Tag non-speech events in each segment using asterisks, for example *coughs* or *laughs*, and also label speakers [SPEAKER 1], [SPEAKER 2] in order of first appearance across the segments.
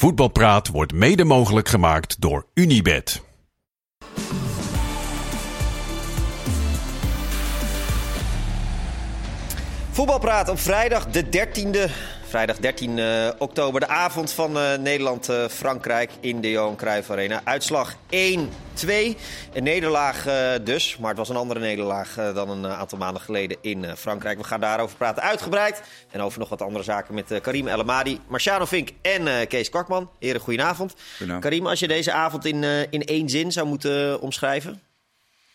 [SPEAKER 1] Voetbalpraat wordt mede mogelijk gemaakt door Unibed.
[SPEAKER 2] Voetbalpraat op vrijdag de 13e. Vrijdag 13 uh, oktober, de avond van uh, Nederland-Frankrijk in de Johan Cruijff Arena. Uitslag 1-2. Een nederlaag uh, dus, maar het was een andere nederlaag dan een aantal maanden geleden in Frankrijk. We gaan daarover praten uitgebreid. En over nog wat andere zaken met Karim El Amadi, Marciano Vink en Kees Kwakman. Heren, goedenavond.
[SPEAKER 3] Goedenavond.
[SPEAKER 2] Karim, als je deze avond in, in één zin zou moeten omschrijven,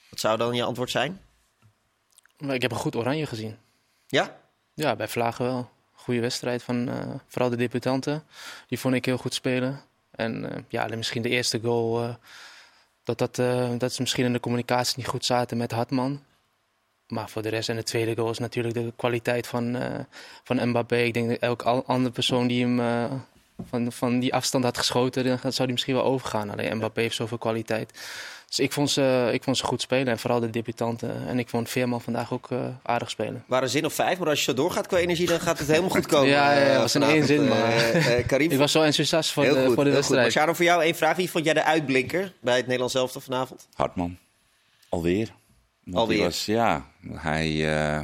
[SPEAKER 2] wat zou dan je antwoord zijn?
[SPEAKER 4] Ik heb een goed oranje gezien.
[SPEAKER 2] Ja?
[SPEAKER 4] Ja, bij Vlagen wel goede wedstrijd van uh, vooral de debutanten. Die vond ik heel goed spelen. En uh, ja, misschien de eerste goal. Uh, dat, dat, dat ze misschien in de communicatie niet goed zaten met Hartman. Maar voor de rest, en de tweede goal is natuurlijk de kwaliteit van, van Mbappé. Ik denk dat elke andere persoon die hem van, van die afstand had geschoten, dan zou hij misschien wel overgaan. Alleen Mbappé heeft zoveel kwaliteit. Dus ik vond, ze, ik vond ze goed spelen en vooral de debutanten. En ik vond Veerman vandaag ook uh, aardig spelen.
[SPEAKER 2] Waren zin of vijf, maar als je zo doorgaat qua energie, dan gaat het helemaal goed komen. *laughs*
[SPEAKER 4] ja, ja, ja was in één zin. Maar
[SPEAKER 2] uh, Karim,
[SPEAKER 4] ik was zo enthousiast voor,
[SPEAKER 2] heel
[SPEAKER 4] de,
[SPEAKER 2] goed,
[SPEAKER 4] voor de
[SPEAKER 2] heel
[SPEAKER 4] wedstrijd.
[SPEAKER 2] Sharon, voor jou één vraag. Wie vond jij de uitblinker bij het Nederlands elftal vanavond?
[SPEAKER 3] Hartman. Alweer. Want
[SPEAKER 2] Alweer?
[SPEAKER 3] Was, ja, hij, uh,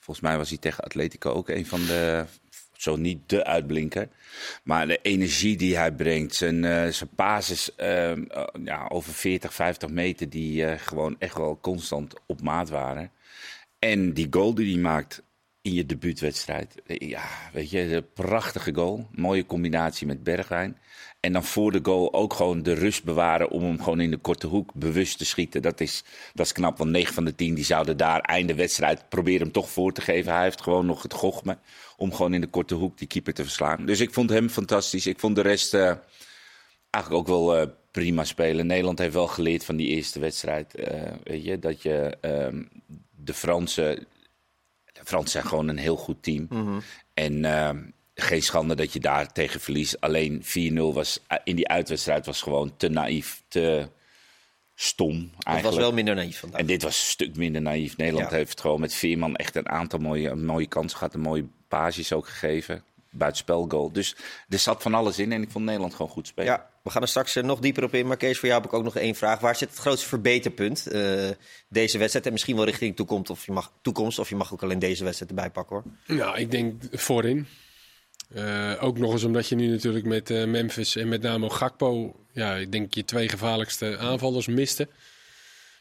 [SPEAKER 3] volgens mij was hij tegen Atletico ook een van de zo niet de uitblinker. Maar de energie die hij brengt, zijn, uh, zijn basis uh, uh, ja, over 40, 50 meter, die gewoon echt wel constant op maat waren. En die goal die hij maakt in je debuutwedstrijd. Ja, weet je, een prachtige goal. Mooie combinatie met Bergwijn. En dan voor de goal ook gewoon de rust bewaren om hem gewoon in de korte hoek bewust te schieten. Dat is, dat is knap, want 9 van de 10 die zouden daar einde wedstrijd proberen hem toch voor te geven. Hij heeft gewoon nog het gochme om gewoon in de korte hoek die keeper te verslaan. Dus ik vond hem fantastisch. Ik vond de rest uh, eigenlijk ook wel uh, prima spelen. Nederland heeft wel geleerd van die eerste wedstrijd. Uh, weet je, dat je um, de Fransen... De Fransen zijn gewoon een heel goed team.
[SPEAKER 2] Mhm.
[SPEAKER 3] Mm -hmm. En geen schande dat je daar tegen verliest. Alleen 4-0 was in die uitwedstrijd was gewoon te naïef, te stom. Eigenlijk.
[SPEAKER 2] Het was wel minder naïef vandaag.
[SPEAKER 3] En dit was een stuk minder naïef. Nederland
[SPEAKER 2] Ja.
[SPEAKER 3] heeft gewoon met Veerman echt een aantal mooie, mooie kansen gehad. Een mooie pages ook gegeven. Buitenspelgoal. Dus er zat van alles in en ik vond Nederland gewoon goed spelen.
[SPEAKER 2] Ja, we gaan er straks eh, nog dieper op in. Maar Kees, voor jou heb ik ook nog één vraag. Waar zit het grootste verbeterpunt eh, deze wedstrijd? En misschien wel richting toekomst of, je mag, toekomst. Of je mag ook alleen deze wedstrijd erbij pakken hoor.
[SPEAKER 5] Nou, ik denk voorin. Eh, ook nog eens omdat je nu natuurlijk met eh, Memphis en met name Gakpo... Ja, ik denk je twee gevaarlijkste aanvallers miste.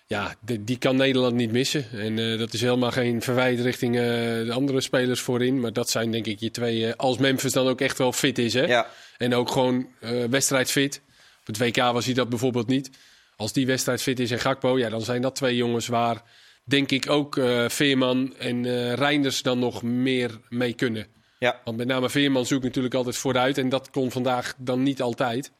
[SPEAKER 5] Ja, de- die kan Nederland niet missen. En eh, dat is helemaal geen verwijt richting de andere spelers voorin. Maar dat zijn denk ik je twee... als Memphis dan ook echt wel fit is, hè?
[SPEAKER 2] Ja,
[SPEAKER 5] En ook gewoon wedstrijdfit. Op het WK was hij dat bijvoorbeeld niet. Als die wedstrijd fit is en Gakpo, ja, dan zijn dat twee jongens waar denk ik ook Veerman en Reinders dan nog meer mee kunnen.
[SPEAKER 2] Ja.
[SPEAKER 5] Want met name Veerman zoekt natuurlijk altijd vooruit en dat kon vandaag dan niet altijd.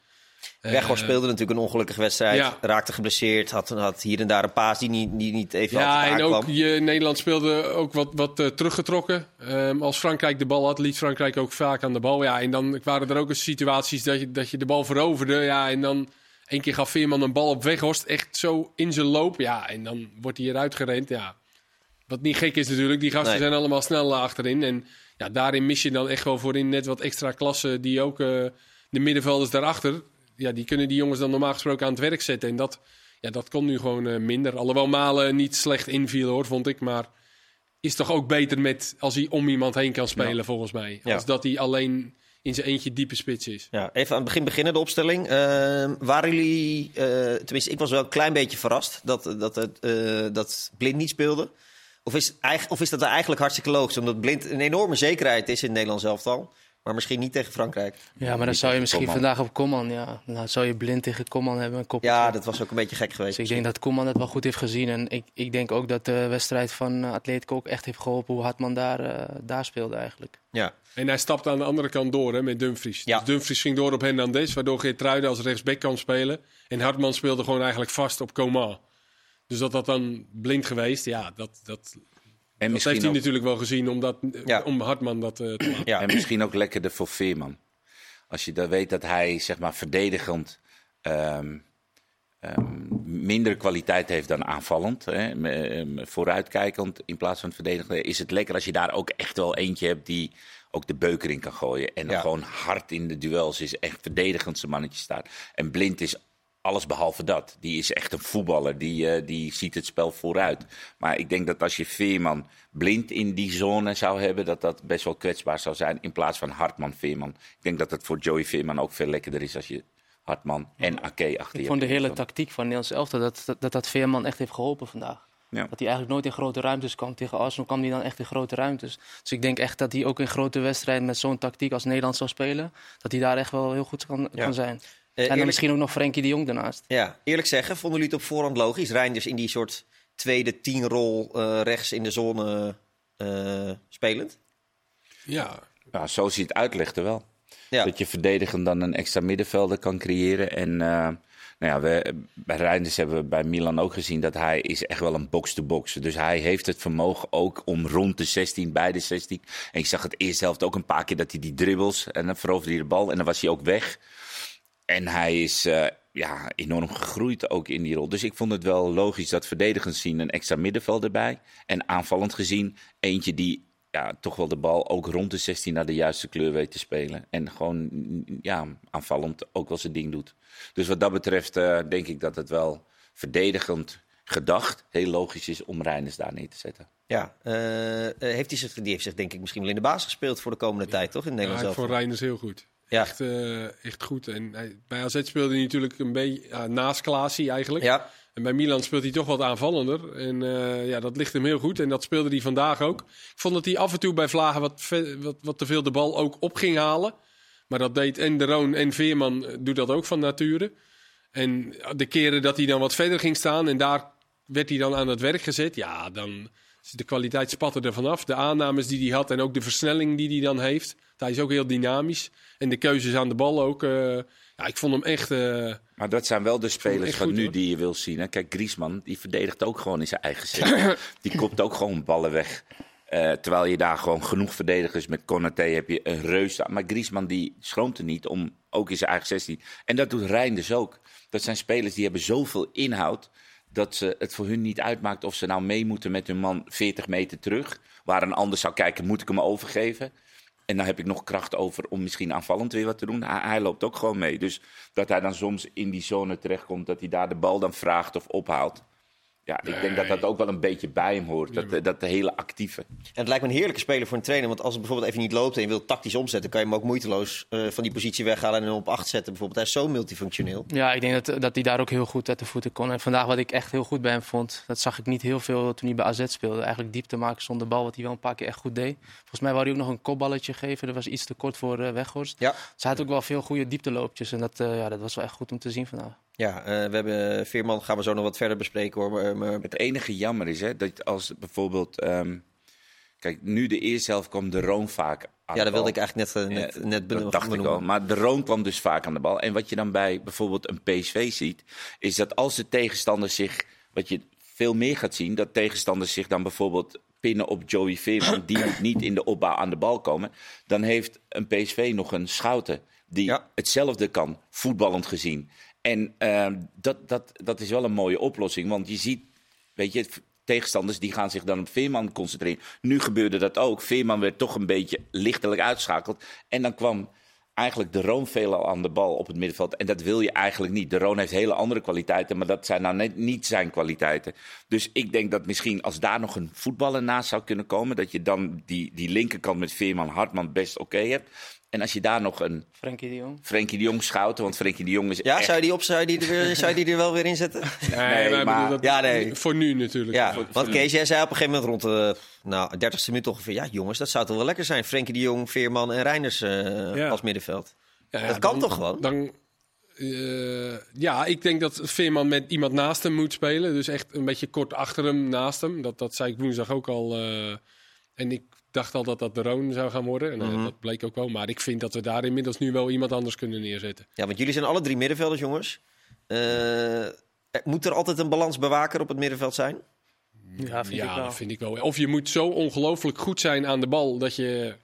[SPEAKER 2] Weghorst
[SPEAKER 5] Eh,
[SPEAKER 2] speelde natuurlijk een ongelukkige wedstrijd.
[SPEAKER 5] ja.
[SPEAKER 2] Raakte geblesseerd. Had, had hier en daar een paas die niet, die niet even
[SPEAKER 5] Ja,
[SPEAKER 2] altijd
[SPEAKER 5] en ook je, Nederland speelde ook wat, wat eh, teruggetrokken. Ehm, als Frankrijk de bal had, liet Frankrijk ook vaak aan de bal. Ja, en dan waren er ook eens situaties dat je, dat je de bal veroverde. Ja, en dan één keer gaf Veerman een bal op Weghorst. Echt zo in zijn loop. Ja, en dan wordt hij eruit gerend. Ja. Wat niet gek is natuurlijk. Die gasten
[SPEAKER 2] Nee.
[SPEAKER 5] zijn allemaal snel achterin. En ja, daarin mis je dan echt wel voorin net wat extra klassen. Die ook eh, de middenvelders daarachter. Ja, die kunnen die jongens dan normaal gesproken aan het werk zetten. En dat, ja, dat kon nu gewoon eh, minder. Alhoewel Malen niet slecht inviel hoor, vond ik. Maar is toch ook beter met als hij om iemand heen kan spelen, volgens mij.
[SPEAKER 2] Ja.
[SPEAKER 5] Als dat hij alleen in zijn eentje diepe spits is.
[SPEAKER 2] Ja, even aan het begin beginnen, de opstelling. Ehm, waren jullie, eh, tenminste, ik was wel een klein beetje verrast dat, dat, dat Blind niet speelde. Of is, of is dat eigenlijk hartstikke logisch? Omdat Blind een enorme zekerheid is in het Nederlands elftal. Maar misschien niet tegen Frankrijk.
[SPEAKER 4] Ja, maar dan zou je misschien
[SPEAKER 3] Koeman.
[SPEAKER 4] vandaag op Koeman, ja. Dan zou je blind tegen Koeman hebben. Een
[SPEAKER 2] Ja, dat was ook een beetje gek geweest.
[SPEAKER 4] Dus ik denk dat Koeman het wel goed heeft gezien. En ik, ik denk ook dat de wedstrijd van eh, Atletico ook echt heeft geholpen hoe Hartman daar, eh, daar speelde eigenlijk.
[SPEAKER 2] Ja,
[SPEAKER 5] En hij stapte aan de andere kant door hè, met Dumfries.
[SPEAKER 2] Ja.
[SPEAKER 5] Dus Dumfries ging door op Hernandez, waardoor Geertruiden als rechtsback kan spelen. En Hartman speelde gewoon eigenlijk vast op Coman. Dus dat dat dan blind geweest, ja, dat, dat,
[SPEAKER 3] En
[SPEAKER 5] dat heeft hij
[SPEAKER 3] ook,
[SPEAKER 5] natuurlijk wel gezien om, dat,
[SPEAKER 2] Ja.
[SPEAKER 5] om Hartman dat eh, te laten.
[SPEAKER 2] ja.
[SPEAKER 3] en misschien ook lekkerder voor Veerman. Als je dan weet dat hij zeg maar verdedigend ehm, ehm, minder kwaliteit heeft dan aanvallend. Hè, vooruitkijkend in plaats van verdedigend. Is het lekker als je daar ook echt wel eentje hebt die ook de beuker in kan gooien. En
[SPEAKER 2] Ja.
[SPEAKER 3] gewoon hard in de duels is. Echt verdedigend zijn mannetje staat. En Blind is alles behalve dat. Die is echt een voetballer. Die, eh, die ziet het spel vooruit. Maar ik denk dat als je Veerman blind in die zone zou hebben, dat dat best wel kwetsbaar zou zijn. In plaats van Hartman Veerman. Ik denk dat het voor Joey Veerman ook veel lekkerder is als je Hartman en Ake achter je
[SPEAKER 4] Ik
[SPEAKER 3] hebt
[SPEAKER 4] vond de hele tactiek van Nederlands elftal, dat, dat, dat dat Veerman echt heeft geholpen vandaag.
[SPEAKER 3] Ja.
[SPEAKER 4] Dat hij eigenlijk nooit in grote ruimtes kwam. Tegen Arsenal kwam hij dan echt in grote ruimtes. Dus ik denk echt dat hij ook in grote wedstrijden met zo'n tactiek als Nederland zou spelen, dat hij daar echt wel heel goed kan,
[SPEAKER 2] Ja.
[SPEAKER 4] kan zijn.
[SPEAKER 2] Eh,
[SPEAKER 4] en dan
[SPEAKER 2] eerlijk-
[SPEAKER 4] misschien ook nog Frenkie de Jong daarnaast.
[SPEAKER 2] Ja, eerlijk zeggen, vonden jullie het op voorhand logisch? Reinders in die soort tweede tienrol eh rechts in de zone eh, spelend?
[SPEAKER 5] Ja,
[SPEAKER 3] Ja, zo zie je het uitlegde wel.
[SPEAKER 2] Ja.
[SPEAKER 3] Dat je verdedigend dan een extra middenvelder kan creëren. En eh, nou ja, we, bij Reinders hebben we bij Milan ook gezien dat hij is echt wel een box-to-box. Dus hij heeft het vermogen ook om rond de 16, bij de 16. En ik zag het eerste helft ook een paar keer dat hij die dribbles en dan veroverde hij de bal en dan was hij ook weg. En hij is eh, ja, enorm gegroeid ook in die rol. Dus ik vond het wel logisch dat verdedigend zien een extra middenveld erbij. En aanvallend gezien eentje die ja, toch wel de bal ook rond de 16 naar de juiste kleur weet te spelen. En gewoon mm, ja, aanvallend ook wel zijn ding doet. Dus wat dat betreft eh, denk ik dat het wel verdedigend gedacht heel logisch is om Reinders daar neer te zetten.
[SPEAKER 2] Ja, eh, heeft hij zich, die heeft zich denk ik misschien wel in de baas gespeeld voor de komende tijd, toch? In
[SPEAKER 5] ja
[SPEAKER 2] Nederland
[SPEAKER 5] ik
[SPEAKER 2] zelf.
[SPEAKER 5] vond Reinders heel goed.
[SPEAKER 2] Ja.
[SPEAKER 5] Echt, eh, echt goed. En hij, bij AZ speelde hij natuurlijk een beetje ja, naast Klaasie eigenlijk.
[SPEAKER 2] Ja,
[SPEAKER 5] En bij Milan speelt hij toch wat aanvallender. En eh, ja, dat ligt hem heel goed. En dat speelde hij vandaag ook. Ik vond dat hij af en toe bij Vlagen wat, wat, wat te veel de bal ook op ging halen. Maar dat deed en De Roon en Veerman eh, doet dat ook van nature. En de keren dat hij dan wat verder ging staan en daar werd hij dan aan het werk gezet. Ja, dan is de kwaliteit spatte er vanaf. De aannames die hij had en ook de versnelling die hij dan heeft. Hij is ook heel dynamisch. En de keuzes aan de bal ook. eh, ja, ik vond hem echt... eh,
[SPEAKER 3] Maar dat zijn wel de spelers van nu
[SPEAKER 5] hoor.
[SPEAKER 3] die je wil zien. Hè? Kijk, Griezmann, die verdedigt ook gewoon in zijn eigen zin. *coughs* die kopt ook gewoon ballen weg. Eh, terwijl je daar gewoon genoeg verdedigers met Konaté heb je een reus. Maar Griezmann die schroomt er niet om ook in zijn eigen 16. En dat doet Reinders ook. Dat zijn spelers die hebben zoveel inhoud dat ze het voor hun niet uitmaakt of ze nou mee moeten met hun man 40 meter terug. Waar een ander zou kijken, moet ik hem overgeven? En dan heb ik nog kracht over om misschien aanvallend weer wat te doen. Hij, hij loopt ook gewoon mee. Dus dat hij dan soms in die zone terechtkomt, dat hij daar de bal dan vraagt of ophaalt. Ja, ik denk dat dat ook wel een beetje bij hem hoort. Dat, dat de hele actieve.
[SPEAKER 2] en het lijkt me een heerlijke speler voor een trainer. Want als het bijvoorbeeld even niet loopt en je wilt tactisch omzetten, kan je hem ook moeiteloos eh, van die positie weghalen en hem op 8 zetten. Bijvoorbeeld, hij is zo multifunctioneel.
[SPEAKER 4] Ja, ik denk dat, dat hij daar ook heel goed uit de voeten kon. En vandaag wat ik echt heel goed bij hem vond, dat zag ik niet heel veel toen hij bij AZ speelde. Eigenlijk diepte maken zonder bal, wat hij wel een paar keer echt goed deed. Volgens mij wou hij ook nog een kopballetje geven. Dat was iets te kort voor eh, Weghorst.
[SPEAKER 2] Ja,
[SPEAKER 4] hij had ook wel veel goede diepteloopjes. En dat, eh, ja, dat was wel echt goed om te zien vandaag.
[SPEAKER 2] Ja eh, we hebben Veerman, gaan we zo nog wat verder bespreken hoor. Maar, maar-
[SPEAKER 3] Het enige jammer is hè, dat als bijvoorbeeld. ehm, kijk, nu de eerste helft kwam de Roon vaak aan
[SPEAKER 2] ja,
[SPEAKER 3] de
[SPEAKER 2] dat wilde ik eigenlijk net, eh, net,
[SPEAKER 3] Eh,
[SPEAKER 2] net
[SPEAKER 3] dat
[SPEAKER 2] benoemen.
[SPEAKER 3] dacht ik al. Maar de Roon kwam dus vaak aan de bal. En wat je dan bij bijvoorbeeld een PSV ziet, is dat als de tegenstander zich, wat je veel meer gaat zien, dat tegenstanders zich dan bijvoorbeeld pinnen op Joey Veerman, die moet *coughs* niet in de opbouw aan de bal komen, dan heeft een PSV nog een Schouten die
[SPEAKER 2] Ja.
[SPEAKER 3] hetzelfde kan, voetballend gezien. En ehm, dat, dat, dat is wel een mooie oplossing, want je ziet, weet je, tegenstanders die gaan zich dan op Veerman concentreren. Nu gebeurde dat ook. Veerman werd toch een beetje lichtelijk uitschakeld. En dan kwam eigenlijk de Roon veelal aan de bal op het middenveld. En dat wil je eigenlijk niet. De Roon heeft hele andere kwaliteiten, maar dat zijn nou net niet zijn kwaliteiten. Dus ik denk dat misschien als daar nog een voetballer naast zou kunnen komen, dat je dan die, die linkerkant met Veerman, Hartman best oké hebt. En als je daar nog een
[SPEAKER 4] Frenkie de Jong.
[SPEAKER 3] Frenkie de Jong schouten, want Frenkie de Jong is
[SPEAKER 2] ja,
[SPEAKER 3] echt...
[SPEAKER 2] zou je die, op, zou je die, er, weer- zou je die er wel weer in zetten? *laughs*
[SPEAKER 5] nee,
[SPEAKER 3] Nee,
[SPEAKER 5] maar,
[SPEAKER 3] maar-
[SPEAKER 5] bedoel, dat-
[SPEAKER 2] Ja, nee.
[SPEAKER 5] voor nu natuurlijk.
[SPEAKER 2] Ja,
[SPEAKER 5] Voor-
[SPEAKER 2] want Kees, jij zei op een gegeven moment rond de nou, 30ste minuut ongeveer... ja jongens, dat zou toch wel lekker zijn. Frenkie de Jong, Veerman en Reinders eh,
[SPEAKER 5] Ja.
[SPEAKER 2] als middenveld.
[SPEAKER 5] Ja, ja,
[SPEAKER 2] Dat kan
[SPEAKER 5] dan-
[SPEAKER 2] toch gewoon?
[SPEAKER 5] Dan, eh, ja, ik denk dat Veerman met iemand naast hem moet spelen. Dus echt een beetje kort achter hem, naast hem. Dat, dat zei ik woensdag ook al. eh, en ik dacht al dat dat de Roon zou gaan worden. En eh,
[SPEAKER 2] Mhm.
[SPEAKER 5] dat bleek ook wel. Maar ik vind dat we daar inmiddels nu wel iemand anders kunnen neerzetten.
[SPEAKER 2] Ja, want jullie zijn alle drie middenvelders, jongens. Eh, moet er altijd een balansbewaker op het middenveld zijn?
[SPEAKER 4] Ja, vind
[SPEAKER 5] ja,
[SPEAKER 4] ik wel.
[SPEAKER 5] dat vind ik wel. Of je moet zo ongelooflijk goed zijn aan de bal dat je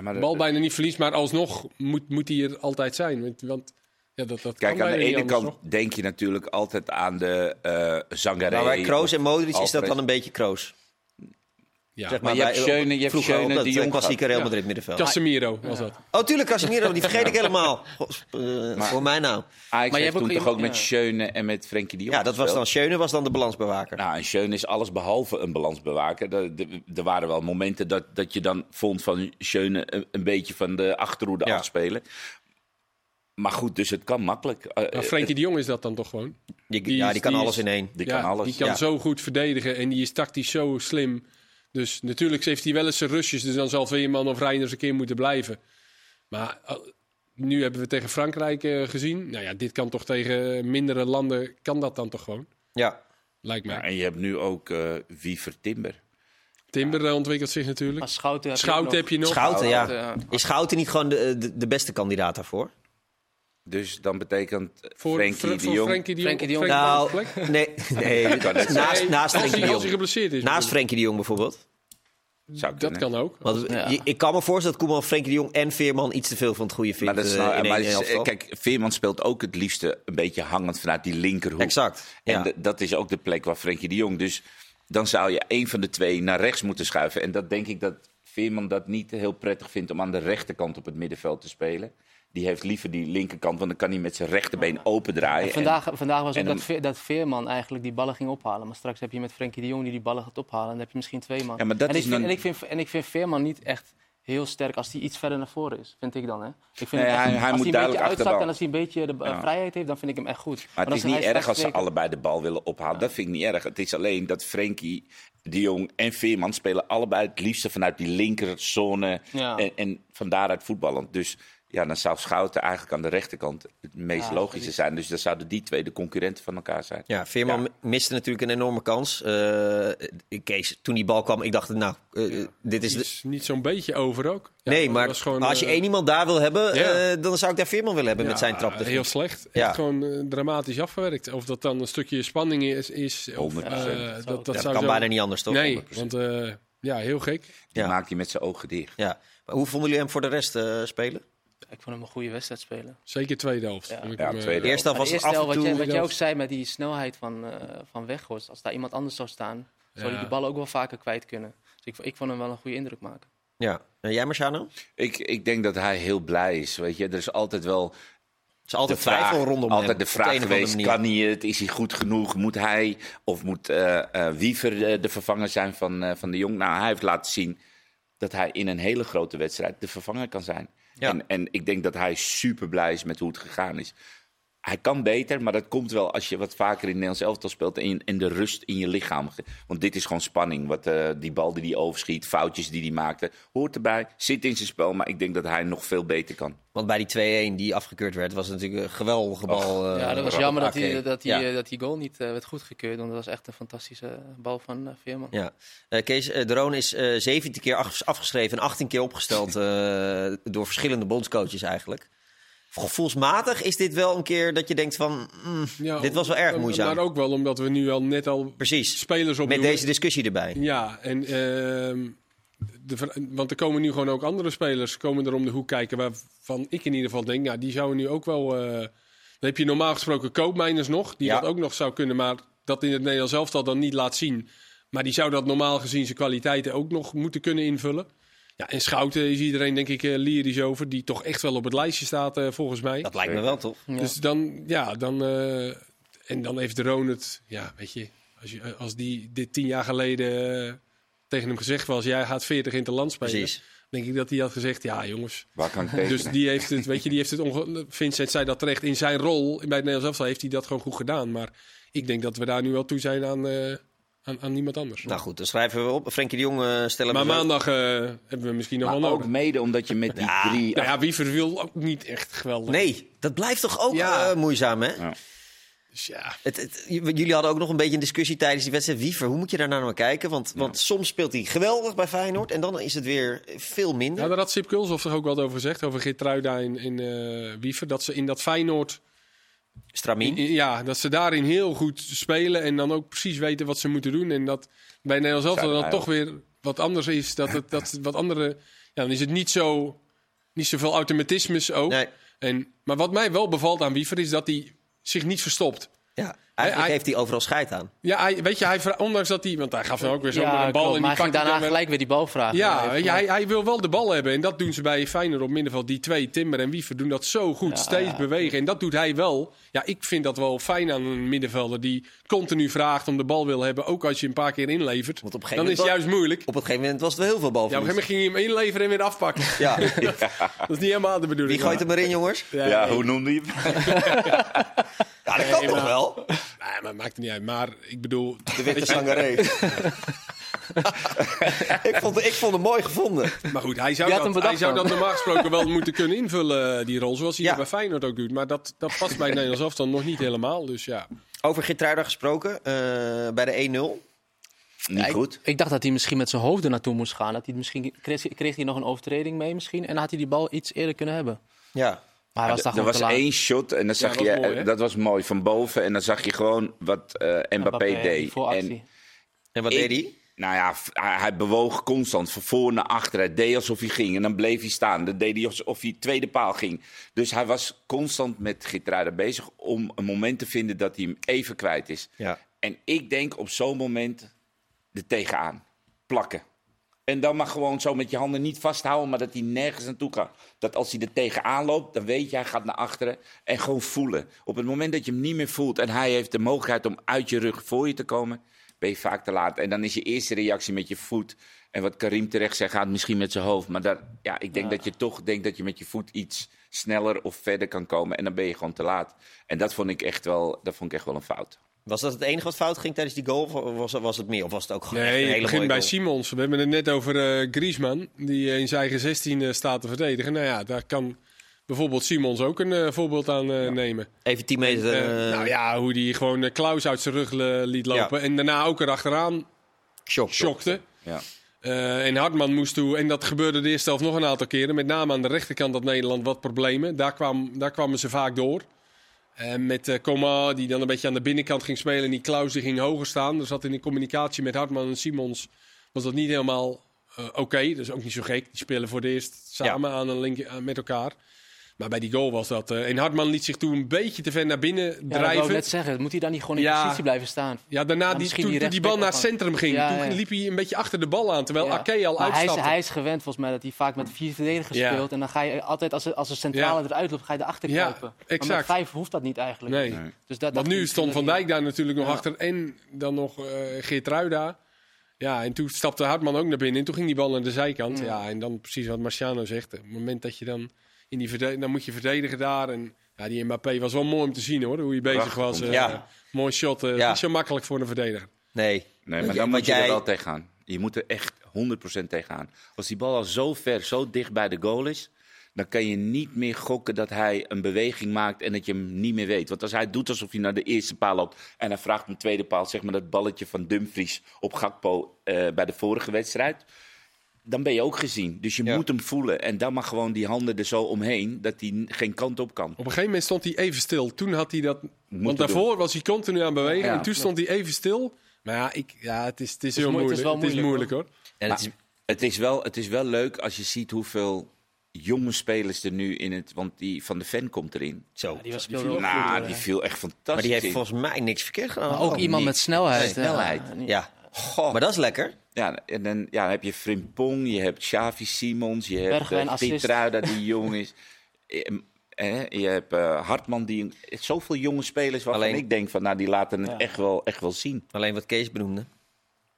[SPEAKER 3] maar
[SPEAKER 5] de bal bijna niet verliest. Maar alsnog moet, moet hij er altijd zijn. Want, want ja, dat, dat
[SPEAKER 3] Kijk,
[SPEAKER 5] kan
[SPEAKER 3] aan de ene kant denk je natuurlijk altijd aan de eh Zangaré.
[SPEAKER 2] Nou, bij Kroos en Modric is dat dan een beetje Kroos.
[SPEAKER 5] Ja.
[SPEAKER 2] Zeg
[SPEAKER 3] Maar je hebt
[SPEAKER 2] bij-
[SPEAKER 3] Schöne, je hebt
[SPEAKER 2] vroeger
[SPEAKER 3] Schöne,
[SPEAKER 2] op dat,
[SPEAKER 3] de
[SPEAKER 2] eh,
[SPEAKER 3] Jong
[SPEAKER 2] klassieke Real
[SPEAKER 5] Ja.
[SPEAKER 2] Madrid middenveld.
[SPEAKER 5] Casemiro was dat.
[SPEAKER 2] Oh, tuurlijk, Casemiro, die vergeet ik helemaal. *laughs* Eh, voor mij nou.
[SPEAKER 3] Ajax
[SPEAKER 4] Maar je hebt
[SPEAKER 3] toen
[SPEAKER 4] ook
[SPEAKER 3] toch ook met. Schöne en met Frenkie de Jong
[SPEAKER 2] Ja, dat was dan. Schöne was dan de balansbewaker.
[SPEAKER 3] Nou, en Schöne is alles behalve een balansbewaker. Er, waren wel momenten dat, dat je dan vond van Schöne een, een beetje van de achterhoede
[SPEAKER 2] Ja.
[SPEAKER 3] afspelen. Maar goed, dus het kan makkelijk. Eh,
[SPEAKER 5] Maar Frenkie de Jong is dat dan toch gewoon?
[SPEAKER 2] Die,
[SPEAKER 5] die
[SPEAKER 2] ja,
[SPEAKER 5] is-
[SPEAKER 2] die kan
[SPEAKER 5] die
[SPEAKER 2] alles
[SPEAKER 5] is-
[SPEAKER 2] in één.
[SPEAKER 3] Die
[SPEAKER 5] Ja,
[SPEAKER 3] kan alles.
[SPEAKER 5] Die kan
[SPEAKER 2] ja.
[SPEAKER 5] zo goed verdedigen en die is tactisch zo slim. Dus natuurlijk heeft hij wel eens zijn rustjes. Dus dan zal Veerman of Reinders een keer moeten blijven. Maar eh, nu hebben we tegen Frankrijk eh, gezien. Nou ja, dit kan toch tegen mindere landen. Kan dat dan toch gewoon?
[SPEAKER 2] Ja.
[SPEAKER 5] Lijkt mij.
[SPEAKER 3] Ja, en je hebt nu ook eh Wiever Timber.
[SPEAKER 5] Timber ontwikkelt zich natuurlijk.
[SPEAKER 4] Maar Schouten heb je nog.
[SPEAKER 5] heb je nog.
[SPEAKER 2] Schouten, ja. Is Schouten niet gewoon de, de, de beste kandidaat daarvoor?
[SPEAKER 3] Dus dan betekent
[SPEAKER 5] Voor,
[SPEAKER 3] Frenkie
[SPEAKER 5] voor,
[SPEAKER 3] de
[SPEAKER 5] voor
[SPEAKER 3] Jong...
[SPEAKER 5] Frenkie de Jong.
[SPEAKER 4] Frenkie de Jong.
[SPEAKER 2] Nou,
[SPEAKER 5] op de plek?
[SPEAKER 2] nee, nee.
[SPEAKER 3] kan net
[SPEAKER 2] naast, naast
[SPEAKER 5] als hij-
[SPEAKER 2] Frenkie de
[SPEAKER 5] Als hij
[SPEAKER 2] Jong.
[SPEAKER 5] geblesseerd is.
[SPEAKER 2] Naast Frenkie de Jong bijvoorbeeld.
[SPEAKER 3] Zou
[SPEAKER 5] Dat
[SPEAKER 3] kunnen.
[SPEAKER 5] kan ook.
[SPEAKER 2] Want
[SPEAKER 4] Ja.
[SPEAKER 2] je- ik kan me voorstellen dat Koeman, Frenkie de Jong en Veerman iets te veel van het goede vindt
[SPEAKER 3] Maar dat is
[SPEAKER 2] eh,
[SPEAKER 3] nou,
[SPEAKER 2] in
[SPEAKER 3] maar
[SPEAKER 2] één
[SPEAKER 3] is-
[SPEAKER 2] elftal.
[SPEAKER 3] kijk, Veerman speelt ook het liefste een beetje hangend vanuit die linkerhoek.
[SPEAKER 2] Exact.
[SPEAKER 3] En
[SPEAKER 2] Ja.
[SPEAKER 3] dat is ook de plek waar Frenkie de Jong. Dus dan zou je één van de twee naar rechts moeten schuiven. En dat denk ik dat Veerman dat niet heel prettig vindt om aan de rechterkant op het middenveld te spelen. Die heeft liever die linkerkant, want dan kan hij met zijn rechterbeen open draaien.
[SPEAKER 4] Vandaag, vandaag was ook dat, dat Veerman eigenlijk die ballen ging ophalen. Maar straks heb je met Frenkie de Jong die die ballen gaat ophalen. En dan heb je misschien twee man.
[SPEAKER 3] Ja, maar dat
[SPEAKER 4] en,
[SPEAKER 3] is
[SPEAKER 4] ik vind,
[SPEAKER 3] dan-
[SPEAKER 4] en, ik vind, en ik vind Veerman niet echt heel sterk als hij iets verder naar voren is. Vind ik dan. Hè? Ik vind
[SPEAKER 3] Nee,
[SPEAKER 4] echt-
[SPEAKER 3] hij- moet
[SPEAKER 4] hij een beetje uitzakt en als hij een beetje de eh,
[SPEAKER 3] Ja.
[SPEAKER 4] vrijheid heeft, dan vind ik hem echt goed.
[SPEAKER 3] Maar het is niet erg als ze allebei de bal willen ophalen. Dat vind ik niet erg. Het is alleen dat Frenkie, de Jong en Veerman spelen allebei het liefste vanuit die linkerzone.
[SPEAKER 4] Ja.
[SPEAKER 3] En, en van daaruit voetballend. Dus ja, dan zou Schouten eigenlijk aan de rechterkant het meest
[SPEAKER 4] Ja,
[SPEAKER 3] logische
[SPEAKER 4] precies.
[SPEAKER 3] zijn. Dus dan zouden die twee de concurrenten van elkaar zijn.
[SPEAKER 2] Ja, Veerman
[SPEAKER 3] Ja.
[SPEAKER 2] miste natuurlijk een enorme kans. Eh, Kees, toen die bal kwam, ik dacht, nou, eh, dit is de...
[SPEAKER 5] Is niet zo'n beetje over ook. Ja,
[SPEAKER 2] nee, maar
[SPEAKER 5] gewoon,
[SPEAKER 2] als je
[SPEAKER 5] eh,
[SPEAKER 2] één iemand daar wil hebben,
[SPEAKER 5] ja.
[SPEAKER 2] eh, dan zou ik daar Veerman willen hebben met zijn trap.
[SPEAKER 5] Heel slecht. Echt gewoon eh, dramatisch afgewerkt. Of dat dan een stukje spanning is. is of,
[SPEAKER 3] 100%.
[SPEAKER 5] eh,
[SPEAKER 4] Ja,
[SPEAKER 5] dat,
[SPEAKER 2] dat
[SPEAKER 5] dat zou
[SPEAKER 2] kan
[SPEAKER 5] zo-
[SPEAKER 2] bijna niet anders, toch?
[SPEAKER 5] Nee, want eh, ja, heel gek.
[SPEAKER 3] Die
[SPEAKER 2] Ja.
[SPEAKER 3] maakt hij met zijn ogen dicht.
[SPEAKER 2] Ja. Maar hoe vonden jullie hem voor de rest eh, spelen?
[SPEAKER 4] Ik vond hem een goede wedstrijd spelen.
[SPEAKER 5] Zeker tweede helft.
[SPEAKER 4] Ja.
[SPEAKER 5] Hem, eh,
[SPEAKER 3] tweede
[SPEAKER 2] De eerste helft was
[SPEAKER 4] de
[SPEAKER 2] het
[SPEAKER 4] eerste
[SPEAKER 2] af en
[SPEAKER 4] helft, wat, wat jij ook zei met die snelheid van, eh van Weghorst. Als daar iemand anders zou staan, zou hij
[SPEAKER 5] Ja.
[SPEAKER 4] die ballen ook wel vaker kwijt kunnen. Dus ik, ik vond hem wel een goede indruk maken.
[SPEAKER 2] Ja. En jij, Marciano?
[SPEAKER 3] Ik, ik denk dat hij heel blij is. Weet je? Er is altijd wel
[SPEAKER 2] Er is altijd
[SPEAKER 3] de vraag,
[SPEAKER 2] twijfel rondom
[SPEAKER 3] altijd
[SPEAKER 2] hem,
[SPEAKER 3] de vraag geweest: kan hij het? Is hij goed genoeg? Moet hij of moet eh eh, Wiever de vervanger zijn van, eh, van de Jong? Nou, hij heeft laten zien dat hij in een hele grote wedstrijd de vervanger kan zijn.
[SPEAKER 2] Ja.
[SPEAKER 3] En, en ik denk dat hij super blij is met hoe het gegaan is. Hij kan beter, maar dat komt wel als je wat vaker in het Nederlands elftal speelt en, de rust in je lichaam. Want dit is gewoon spanning. Wat, eh, die bal die hij overschiet, foutjes die hij maakte, hoort erbij, zit in zijn spel. Maar ik denk dat hij nog veel beter kan.
[SPEAKER 2] Want bij die 2-1 die afgekeurd werd, was het natuurlijk een geweldige bal. eh,
[SPEAKER 4] ja, dat was jammer dat die, dat, die,
[SPEAKER 2] Ja.
[SPEAKER 4] eh, dat die goal niet werd goedgekeurd. Want dat was echt een fantastische bal van Veerman.
[SPEAKER 2] Ja. Eh, Kees, de Roon is eh 17 keer af- afgeschreven en 18 keer opgesteld eh, door verschillende bondscoaches eigenlijk. Gevoelsmatig is dit wel een keer dat je denkt van, mm,
[SPEAKER 5] ja,
[SPEAKER 2] dit was wel erg moeizaam.
[SPEAKER 5] Maar ook wel omdat we nu al net al
[SPEAKER 2] Precies,
[SPEAKER 5] spelers op
[SPEAKER 2] met deze discussie erbij.
[SPEAKER 5] Ja, en, ehm, de, want er komen nu gewoon ook andere spelers komen er om de hoek kijken. Waarvan ik in ieder geval denk, nou, die zouden nu ook wel. eh, dan heb je normaal gesproken koopmijners nog, die
[SPEAKER 2] Ja.
[SPEAKER 5] dat ook nog zou kunnen, maar dat in het Nederlands elftal dan niet laat zien. Maar die zou dat normaal gezien zijn kwaliteiten ook nog moeten kunnen invullen. Ja, en Schouten is iedereen denk ik eh, lyrisch over, die toch echt wel op het lijstje staat eh, volgens mij.
[SPEAKER 2] Dat lijkt me wel toch?
[SPEAKER 4] Ja.
[SPEAKER 5] Dus dan, ja, dan. eh, en dan heeft de Roon het. Ja, weet je. Als, je, als die dit tien jaar geleden tegen hem gezegd was: jij gaat 40 in het land spelen.
[SPEAKER 2] Precies.
[SPEAKER 5] Denk ik dat hij had gezegd: ja, jongens.
[SPEAKER 3] Waar kan ik tegen?
[SPEAKER 5] Dus die heeft het, weet je, die heeft het. onge- Vincent zei dat terecht. In zijn rol bij het Nederlands elftal heeft hij dat gewoon goed gedaan. Maar ik denk dat we daar nu wel toe zijn aan, eh, aan, aan niemand anders.
[SPEAKER 2] Nou goed, dan schrijven we op. Frenkie de Jong eh, stellen
[SPEAKER 5] maar maandag eh, hebben we misschien nog
[SPEAKER 3] maar
[SPEAKER 5] wel
[SPEAKER 3] ook
[SPEAKER 5] nodig.
[SPEAKER 3] mede omdat je met die
[SPEAKER 2] Ja.
[SPEAKER 3] drie...
[SPEAKER 5] Nou ja, Wiever wil ook niet echt geweldig.
[SPEAKER 2] Nee, dat blijft toch ook
[SPEAKER 5] Ja.
[SPEAKER 2] eh, moeizaam, hè?
[SPEAKER 3] Ja.
[SPEAKER 5] Dus ja.
[SPEAKER 2] Het, jullie hadden ook nog een beetje een discussie tijdens die wedstrijd. Wiever, hoe moet je daar nou naar kijken? Want, want soms speelt hij geweldig bij Feyenoord en dan is het weer veel minder.
[SPEAKER 5] Ja, daar had Sip Kulshoff toch ook wat over gezegd, over Geertruida en, en eh, Wiever. Dat ze in dat Feyenoord, Ja, dat ze daarin heel goed spelen en dan ook precies weten wat ze moeten doen. En dat bij Nederlands elftal dan toch weer wat anders is. Dat het dat wat andere, ja, dan is het niet zo, niet zoveel automatismes ook.
[SPEAKER 2] Nee.
[SPEAKER 5] En, maar wat mij wel bevalt aan Wiever is dat hij zich niet verstopt.
[SPEAKER 2] Ja, eigenlijk
[SPEAKER 5] hij-
[SPEAKER 2] heeft hij overal scheid aan.
[SPEAKER 5] Ja, hij, weet je, hij, ondanks dat hij... Want hij gaf dan ook weer zomaar
[SPEAKER 4] Ja,
[SPEAKER 5] een bal
[SPEAKER 4] klopt,
[SPEAKER 5] en
[SPEAKER 4] maar
[SPEAKER 5] die
[SPEAKER 4] hij ging
[SPEAKER 5] pakte
[SPEAKER 4] daarna gelijk weer die bal vragen.
[SPEAKER 5] Ja,
[SPEAKER 4] Hij
[SPEAKER 5] weet je,
[SPEAKER 4] heeft
[SPEAKER 5] hij, hij wil wel de bal hebben. En dat doen ze bij Feyenoord op middenveld. Die twee, Timber en Wiever, doen dat zo goed.
[SPEAKER 4] Ja,
[SPEAKER 5] steeds
[SPEAKER 4] ja.
[SPEAKER 5] bewegen. En dat doet hij wel. Ja, ik vind dat wel fijn aan een middenvelder die continu vraagt om de bal wil hebben. Ook als je een paar keer inlevert.
[SPEAKER 2] Want op een gegeven
[SPEAKER 5] Dan is het
[SPEAKER 2] moment
[SPEAKER 5] juist moeilijk.
[SPEAKER 2] Op een gegeven moment was het wel heel veel
[SPEAKER 5] Ja, op een gegeven moment ging hij hem inleveren en weer afpakken. *laughs*
[SPEAKER 2] Ja, *laughs*
[SPEAKER 5] Dat is niet helemaal de bedoeling.
[SPEAKER 2] Wie gooit hem erin, jongens?
[SPEAKER 5] Ja,
[SPEAKER 3] hoe noemde je hem? *laughs*
[SPEAKER 2] Ja, dat kan toch wel?
[SPEAKER 5] Nee, maar maakt het niet uit. Maar ik bedoel...
[SPEAKER 2] De witte zangaree. *laughs* ik, vond, ik vond hem mooi gevonden.
[SPEAKER 5] Maar goed, hij zou, dat,
[SPEAKER 4] hem
[SPEAKER 5] hij zou
[SPEAKER 4] dan?
[SPEAKER 5] dat normaal gesproken wel moeten kunnen invullen, die rol. Zoals hij
[SPEAKER 2] Ja.
[SPEAKER 5] dat bij Feyenoord ook doet. Maar dat, dat past bij het Nederlands afstand nog niet helemaal. Dus ja.
[SPEAKER 2] Over Geertruida gesproken, eh, bij de 1-0.
[SPEAKER 3] Niet
[SPEAKER 4] ik-
[SPEAKER 3] goed.
[SPEAKER 4] Ik dacht dat hij misschien met zijn hoofd er naartoe moest gaan. Dat hij misschien, kreeg, kreeg hij nog een overtreding mee misschien. En dan had hij die bal iets eerder kunnen hebben.
[SPEAKER 2] Ja,
[SPEAKER 4] Maar was
[SPEAKER 3] er was één shot en dan zag
[SPEAKER 5] dat
[SPEAKER 3] je,
[SPEAKER 5] was mooi, hè?
[SPEAKER 3] dat was mooi van boven. En dan zag je gewoon wat eh Mbappé, deed. En
[SPEAKER 2] en wat
[SPEAKER 3] Ik-
[SPEAKER 2] deed hij?
[SPEAKER 3] Nou ja, hij, hij bewoog constant van voor naar achter. Hij deed alsof hij ging en dan bleef hij staan. Dan deed hij alsof hij tweede paal ging. Dus hij was constant met Gitruiden bezig om een moment te vinden dat hij hem even kwijt is.
[SPEAKER 2] Ja.
[SPEAKER 3] En ik denk op zo'n moment er tegenaan. Plakken. En dan maar gewoon zo met je handen niet vasthouden, maar dat hij nergens naartoe kan. Dat als hij er tegenaan loopt, dan weet je, hij gaat naar achteren. En gewoon voelen. Op het moment dat je hem niet meer voelt en hij heeft de mogelijkheid om uit je rug voor je te komen, ben je vaak te laat. En dan is je eerste reactie met je voet. En wat Karim terecht zegt, gaat misschien met zijn hoofd. Maar daar, ja, ik denk dat je toch denkt dat je met je voet iets sneller of verder kan komen. En dan ben je gewoon te laat. En dat vond ik echt wel, dat vond ik echt wel een fout.
[SPEAKER 2] Was dat het enige wat fout ging tijdens die goal? Of was, was het meer? Of was het ook gewoon
[SPEAKER 5] Nee,
[SPEAKER 2] een
[SPEAKER 5] het begint bij
[SPEAKER 2] goal?
[SPEAKER 5] Simons. We hebben het net over eh Griezmann, die in zijn eigen 16 eh, staat te verdedigen. Nou ja, daar kan bijvoorbeeld Simons ook een eh, voorbeeld aan eh, nemen.
[SPEAKER 2] Even 10 meter.
[SPEAKER 5] Nou ja, hoe die gewoon Klaus uit zijn rug liet lopen. En daarna ook erachteraan
[SPEAKER 2] shock.
[SPEAKER 5] schokte.
[SPEAKER 3] Ja.
[SPEAKER 5] Eh, en Hartman moest toe, en dat gebeurde de eerste helft nog een aantal keren. Met name aan de rechterkant had Nederland wat problemen. Daar, kwam, daar kwamen ze vaak door. En met eh Coman, die dan een beetje aan de binnenkant ging spelen. En die Klaus die ging hoger staan. Dus dat in de communicatie met Hartman en Simons was dat niet helemaal eh, oké. Dat is ook niet zo gek. Die spelen voor het eerst samen aan een link, met elkaar. Maar bij die goal was dat. eh, en Hartman liet zich toen een beetje te ver naar binnen
[SPEAKER 4] Ja, dat
[SPEAKER 5] drijven.
[SPEAKER 4] ik net zeggen. Moet hij dan niet gewoon in
[SPEAKER 5] Ja.
[SPEAKER 4] positie blijven staan?
[SPEAKER 5] Ja, daarna die, toen,
[SPEAKER 4] die
[SPEAKER 5] toen die bal naar het centrum ging,
[SPEAKER 4] Ja,
[SPEAKER 5] toen
[SPEAKER 4] ja.
[SPEAKER 5] liep hij een beetje achter de bal aan. Terwijl
[SPEAKER 4] Ja.
[SPEAKER 5] Ake al
[SPEAKER 4] Maar hij is,
[SPEAKER 5] uitstapte.
[SPEAKER 4] hij is gewend volgens mij dat hij vaak met vier verdedigers
[SPEAKER 5] Ja.
[SPEAKER 4] speelt. En dan ga je altijd, als, als een centrale
[SPEAKER 5] Ja.
[SPEAKER 4] eruit loopt, ga je erachter
[SPEAKER 5] Ja,
[SPEAKER 4] kruipen. Maar
[SPEAKER 5] exact.
[SPEAKER 4] met vijf hoeft dat niet eigenlijk.
[SPEAKER 5] Nee.
[SPEAKER 3] Nee.
[SPEAKER 4] Dus dat,
[SPEAKER 5] Want
[SPEAKER 4] dat
[SPEAKER 5] nu stond Van Dijk daar natuurlijk nog achter. En dan nog eh Geert Ruida. Ja, en toen stapte Hartman ook naar binnen. En toen ging die bal naar de zijkant. Ja, en dan precies wat Marciano zegt. Op het moment dat je dan in die dan moet je verdedigen daar. En ja, die Mbappé was wel mooi om te zien hoor. Hoe hij bezig
[SPEAKER 3] Prachtig
[SPEAKER 5] was. eh,
[SPEAKER 2] zien.
[SPEAKER 5] Mooi shot. eh,
[SPEAKER 2] Ja.
[SPEAKER 5] Niet zo makkelijk voor een verdediger.
[SPEAKER 2] Nee.
[SPEAKER 3] Nee, maar dan
[SPEAKER 2] jij-
[SPEAKER 3] moet je er wel tegenaan. Je moet er echt 100% tegenaan. Als die bal al zo ver, zo dicht bij de goal is, dan kan je niet meer gokken dat hij een beweging maakt en dat je hem niet meer weet. Want als hij doet alsof hij naar de eerste paal loopt en hij vraagt een tweede paal, zeg maar dat balletje van Dumfries op Gakpo eh, bij de vorige wedstrijd, dan ben je ook gezien. Dus je
[SPEAKER 2] Ja.
[SPEAKER 3] moet hem voelen en dan mag gewoon die handen er zo omheen dat hij geen kant op kan.
[SPEAKER 5] Op een gegeven moment stond hij even stil. Toen had hij dat... want
[SPEAKER 3] doen.
[SPEAKER 5] daarvoor was hij continu aan het bewegen.
[SPEAKER 3] Ja.
[SPEAKER 5] En toen stond hij even stil. Maar ja, ik, ja het is, het is heel
[SPEAKER 4] het
[SPEAKER 5] moeilijk.
[SPEAKER 4] is wel
[SPEAKER 5] Het is
[SPEAKER 4] moeilijk,
[SPEAKER 5] moeilijk hoor.
[SPEAKER 2] En het is,
[SPEAKER 3] het, is wel, het is wel leuk als je ziet hoeveel jonge spelers er nu in het... Want die Van de Ven komt erin.
[SPEAKER 2] zo.
[SPEAKER 4] Die was ook goed,
[SPEAKER 3] Nou, die viel echt fantastisch
[SPEAKER 2] Maar die heeft
[SPEAKER 3] in.
[SPEAKER 2] volgens mij niks verkeerd gedaan.
[SPEAKER 4] Maar ook
[SPEAKER 2] Oh,
[SPEAKER 4] iemand
[SPEAKER 2] niet.
[SPEAKER 4] met snelheid.
[SPEAKER 3] Nee, snelheid.
[SPEAKER 2] Ja.
[SPEAKER 3] Goh.
[SPEAKER 2] Maar dat is lekker.
[SPEAKER 3] Ja, en dan, ja, dan heb je Frimpong, je hebt Xavi Simons, je hebt uh,
[SPEAKER 4] assist.
[SPEAKER 3] Pietrauda die jong is. *laughs* Eh, eh, je hebt eh, Hartman, die een- zoveel jonge spelers waarvan
[SPEAKER 2] Alleen-
[SPEAKER 3] ik denk van, nou, die laten het
[SPEAKER 4] Ja.
[SPEAKER 3] echt, wel, echt wel zien.
[SPEAKER 2] Alleen wat Kees benoemde.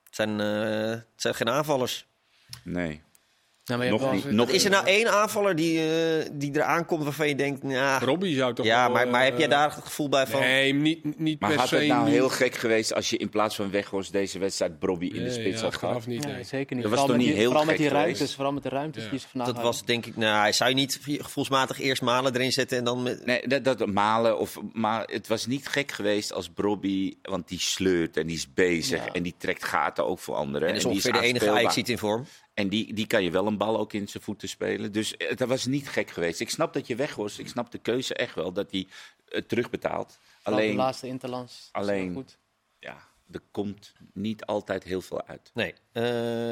[SPEAKER 2] Het zijn, eh, het zijn geen aanvallers.
[SPEAKER 3] Nee.
[SPEAKER 4] Ja, maar je
[SPEAKER 3] Nog
[SPEAKER 4] wel-
[SPEAKER 3] niet. Nog
[SPEAKER 2] Is er nou één aanvaller die, eh die eraan komt waarvan je denkt... Nou,
[SPEAKER 5] Robbie zou toch
[SPEAKER 2] ja,
[SPEAKER 5] wel,
[SPEAKER 2] maar, maar heb jij
[SPEAKER 5] eh,
[SPEAKER 2] daar het gevoel bij van...
[SPEAKER 5] Nee, niet, niet
[SPEAKER 3] Maar
[SPEAKER 5] per
[SPEAKER 3] had
[SPEAKER 5] se.
[SPEAKER 3] het nou
[SPEAKER 5] niet-
[SPEAKER 3] heel gek geweest als je in plaats van Weghorst deze wedstrijd Brobby in de spits
[SPEAKER 5] ja,
[SPEAKER 3] had gehad?
[SPEAKER 5] niet.
[SPEAKER 4] Nee,
[SPEAKER 5] nee.
[SPEAKER 4] zeker niet.
[SPEAKER 3] Dat was
[SPEAKER 4] vooral
[SPEAKER 3] toch
[SPEAKER 4] met
[SPEAKER 3] niet
[SPEAKER 4] die,
[SPEAKER 3] heel
[SPEAKER 4] vooral met die ruimtes,
[SPEAKER 3] geweest?
[SPEAKER 4] vooral met de ruimtes
[SPEAKER 5] Ja.
[SPEAKER 4] die ze vandaag
[SPEAKER 2] Dat
[SPEAKER 4] hadden.
[SPEAKER 2] was denk ik... Nou, hij zou je niet gevoelsmatig eerst Malen erin zetten en dan... Met,
[SPEAKER 3] Nee, dat, dat malen. Of, maar het was niet gek geweest als Brobby, want die sleurt en die is bezig
[SPEAKER 4] Ja.
[SPEAKER 3] en die trekt gaten ook voor anderen.
[SPEAKER 2] en is
[SPEAKER 3] die
[SPEAKER 2] ongeveer de enige. Ajax ziet in vorm.
[SPEAKER 3] En die, die kan je wel een bal ook in zijn voeten spelen. Dus eh, dat was niet gek geweest. Ik snap dat je weg was. Ik snap de keuze echt wel dat hij het terugbetaalt.
[SPEAKER 4] Vooral de
[SPEAKER 3] Alleen,
[SPEAKER 4] laatste interlands. Dat is wel
[SPEAKER 3] alleen-
[SPEAKER 4] goed.
[SPEAKER 3] ja, er komt niet altijd heel veel uit.
[SPEAKER 2] Nee. Eh,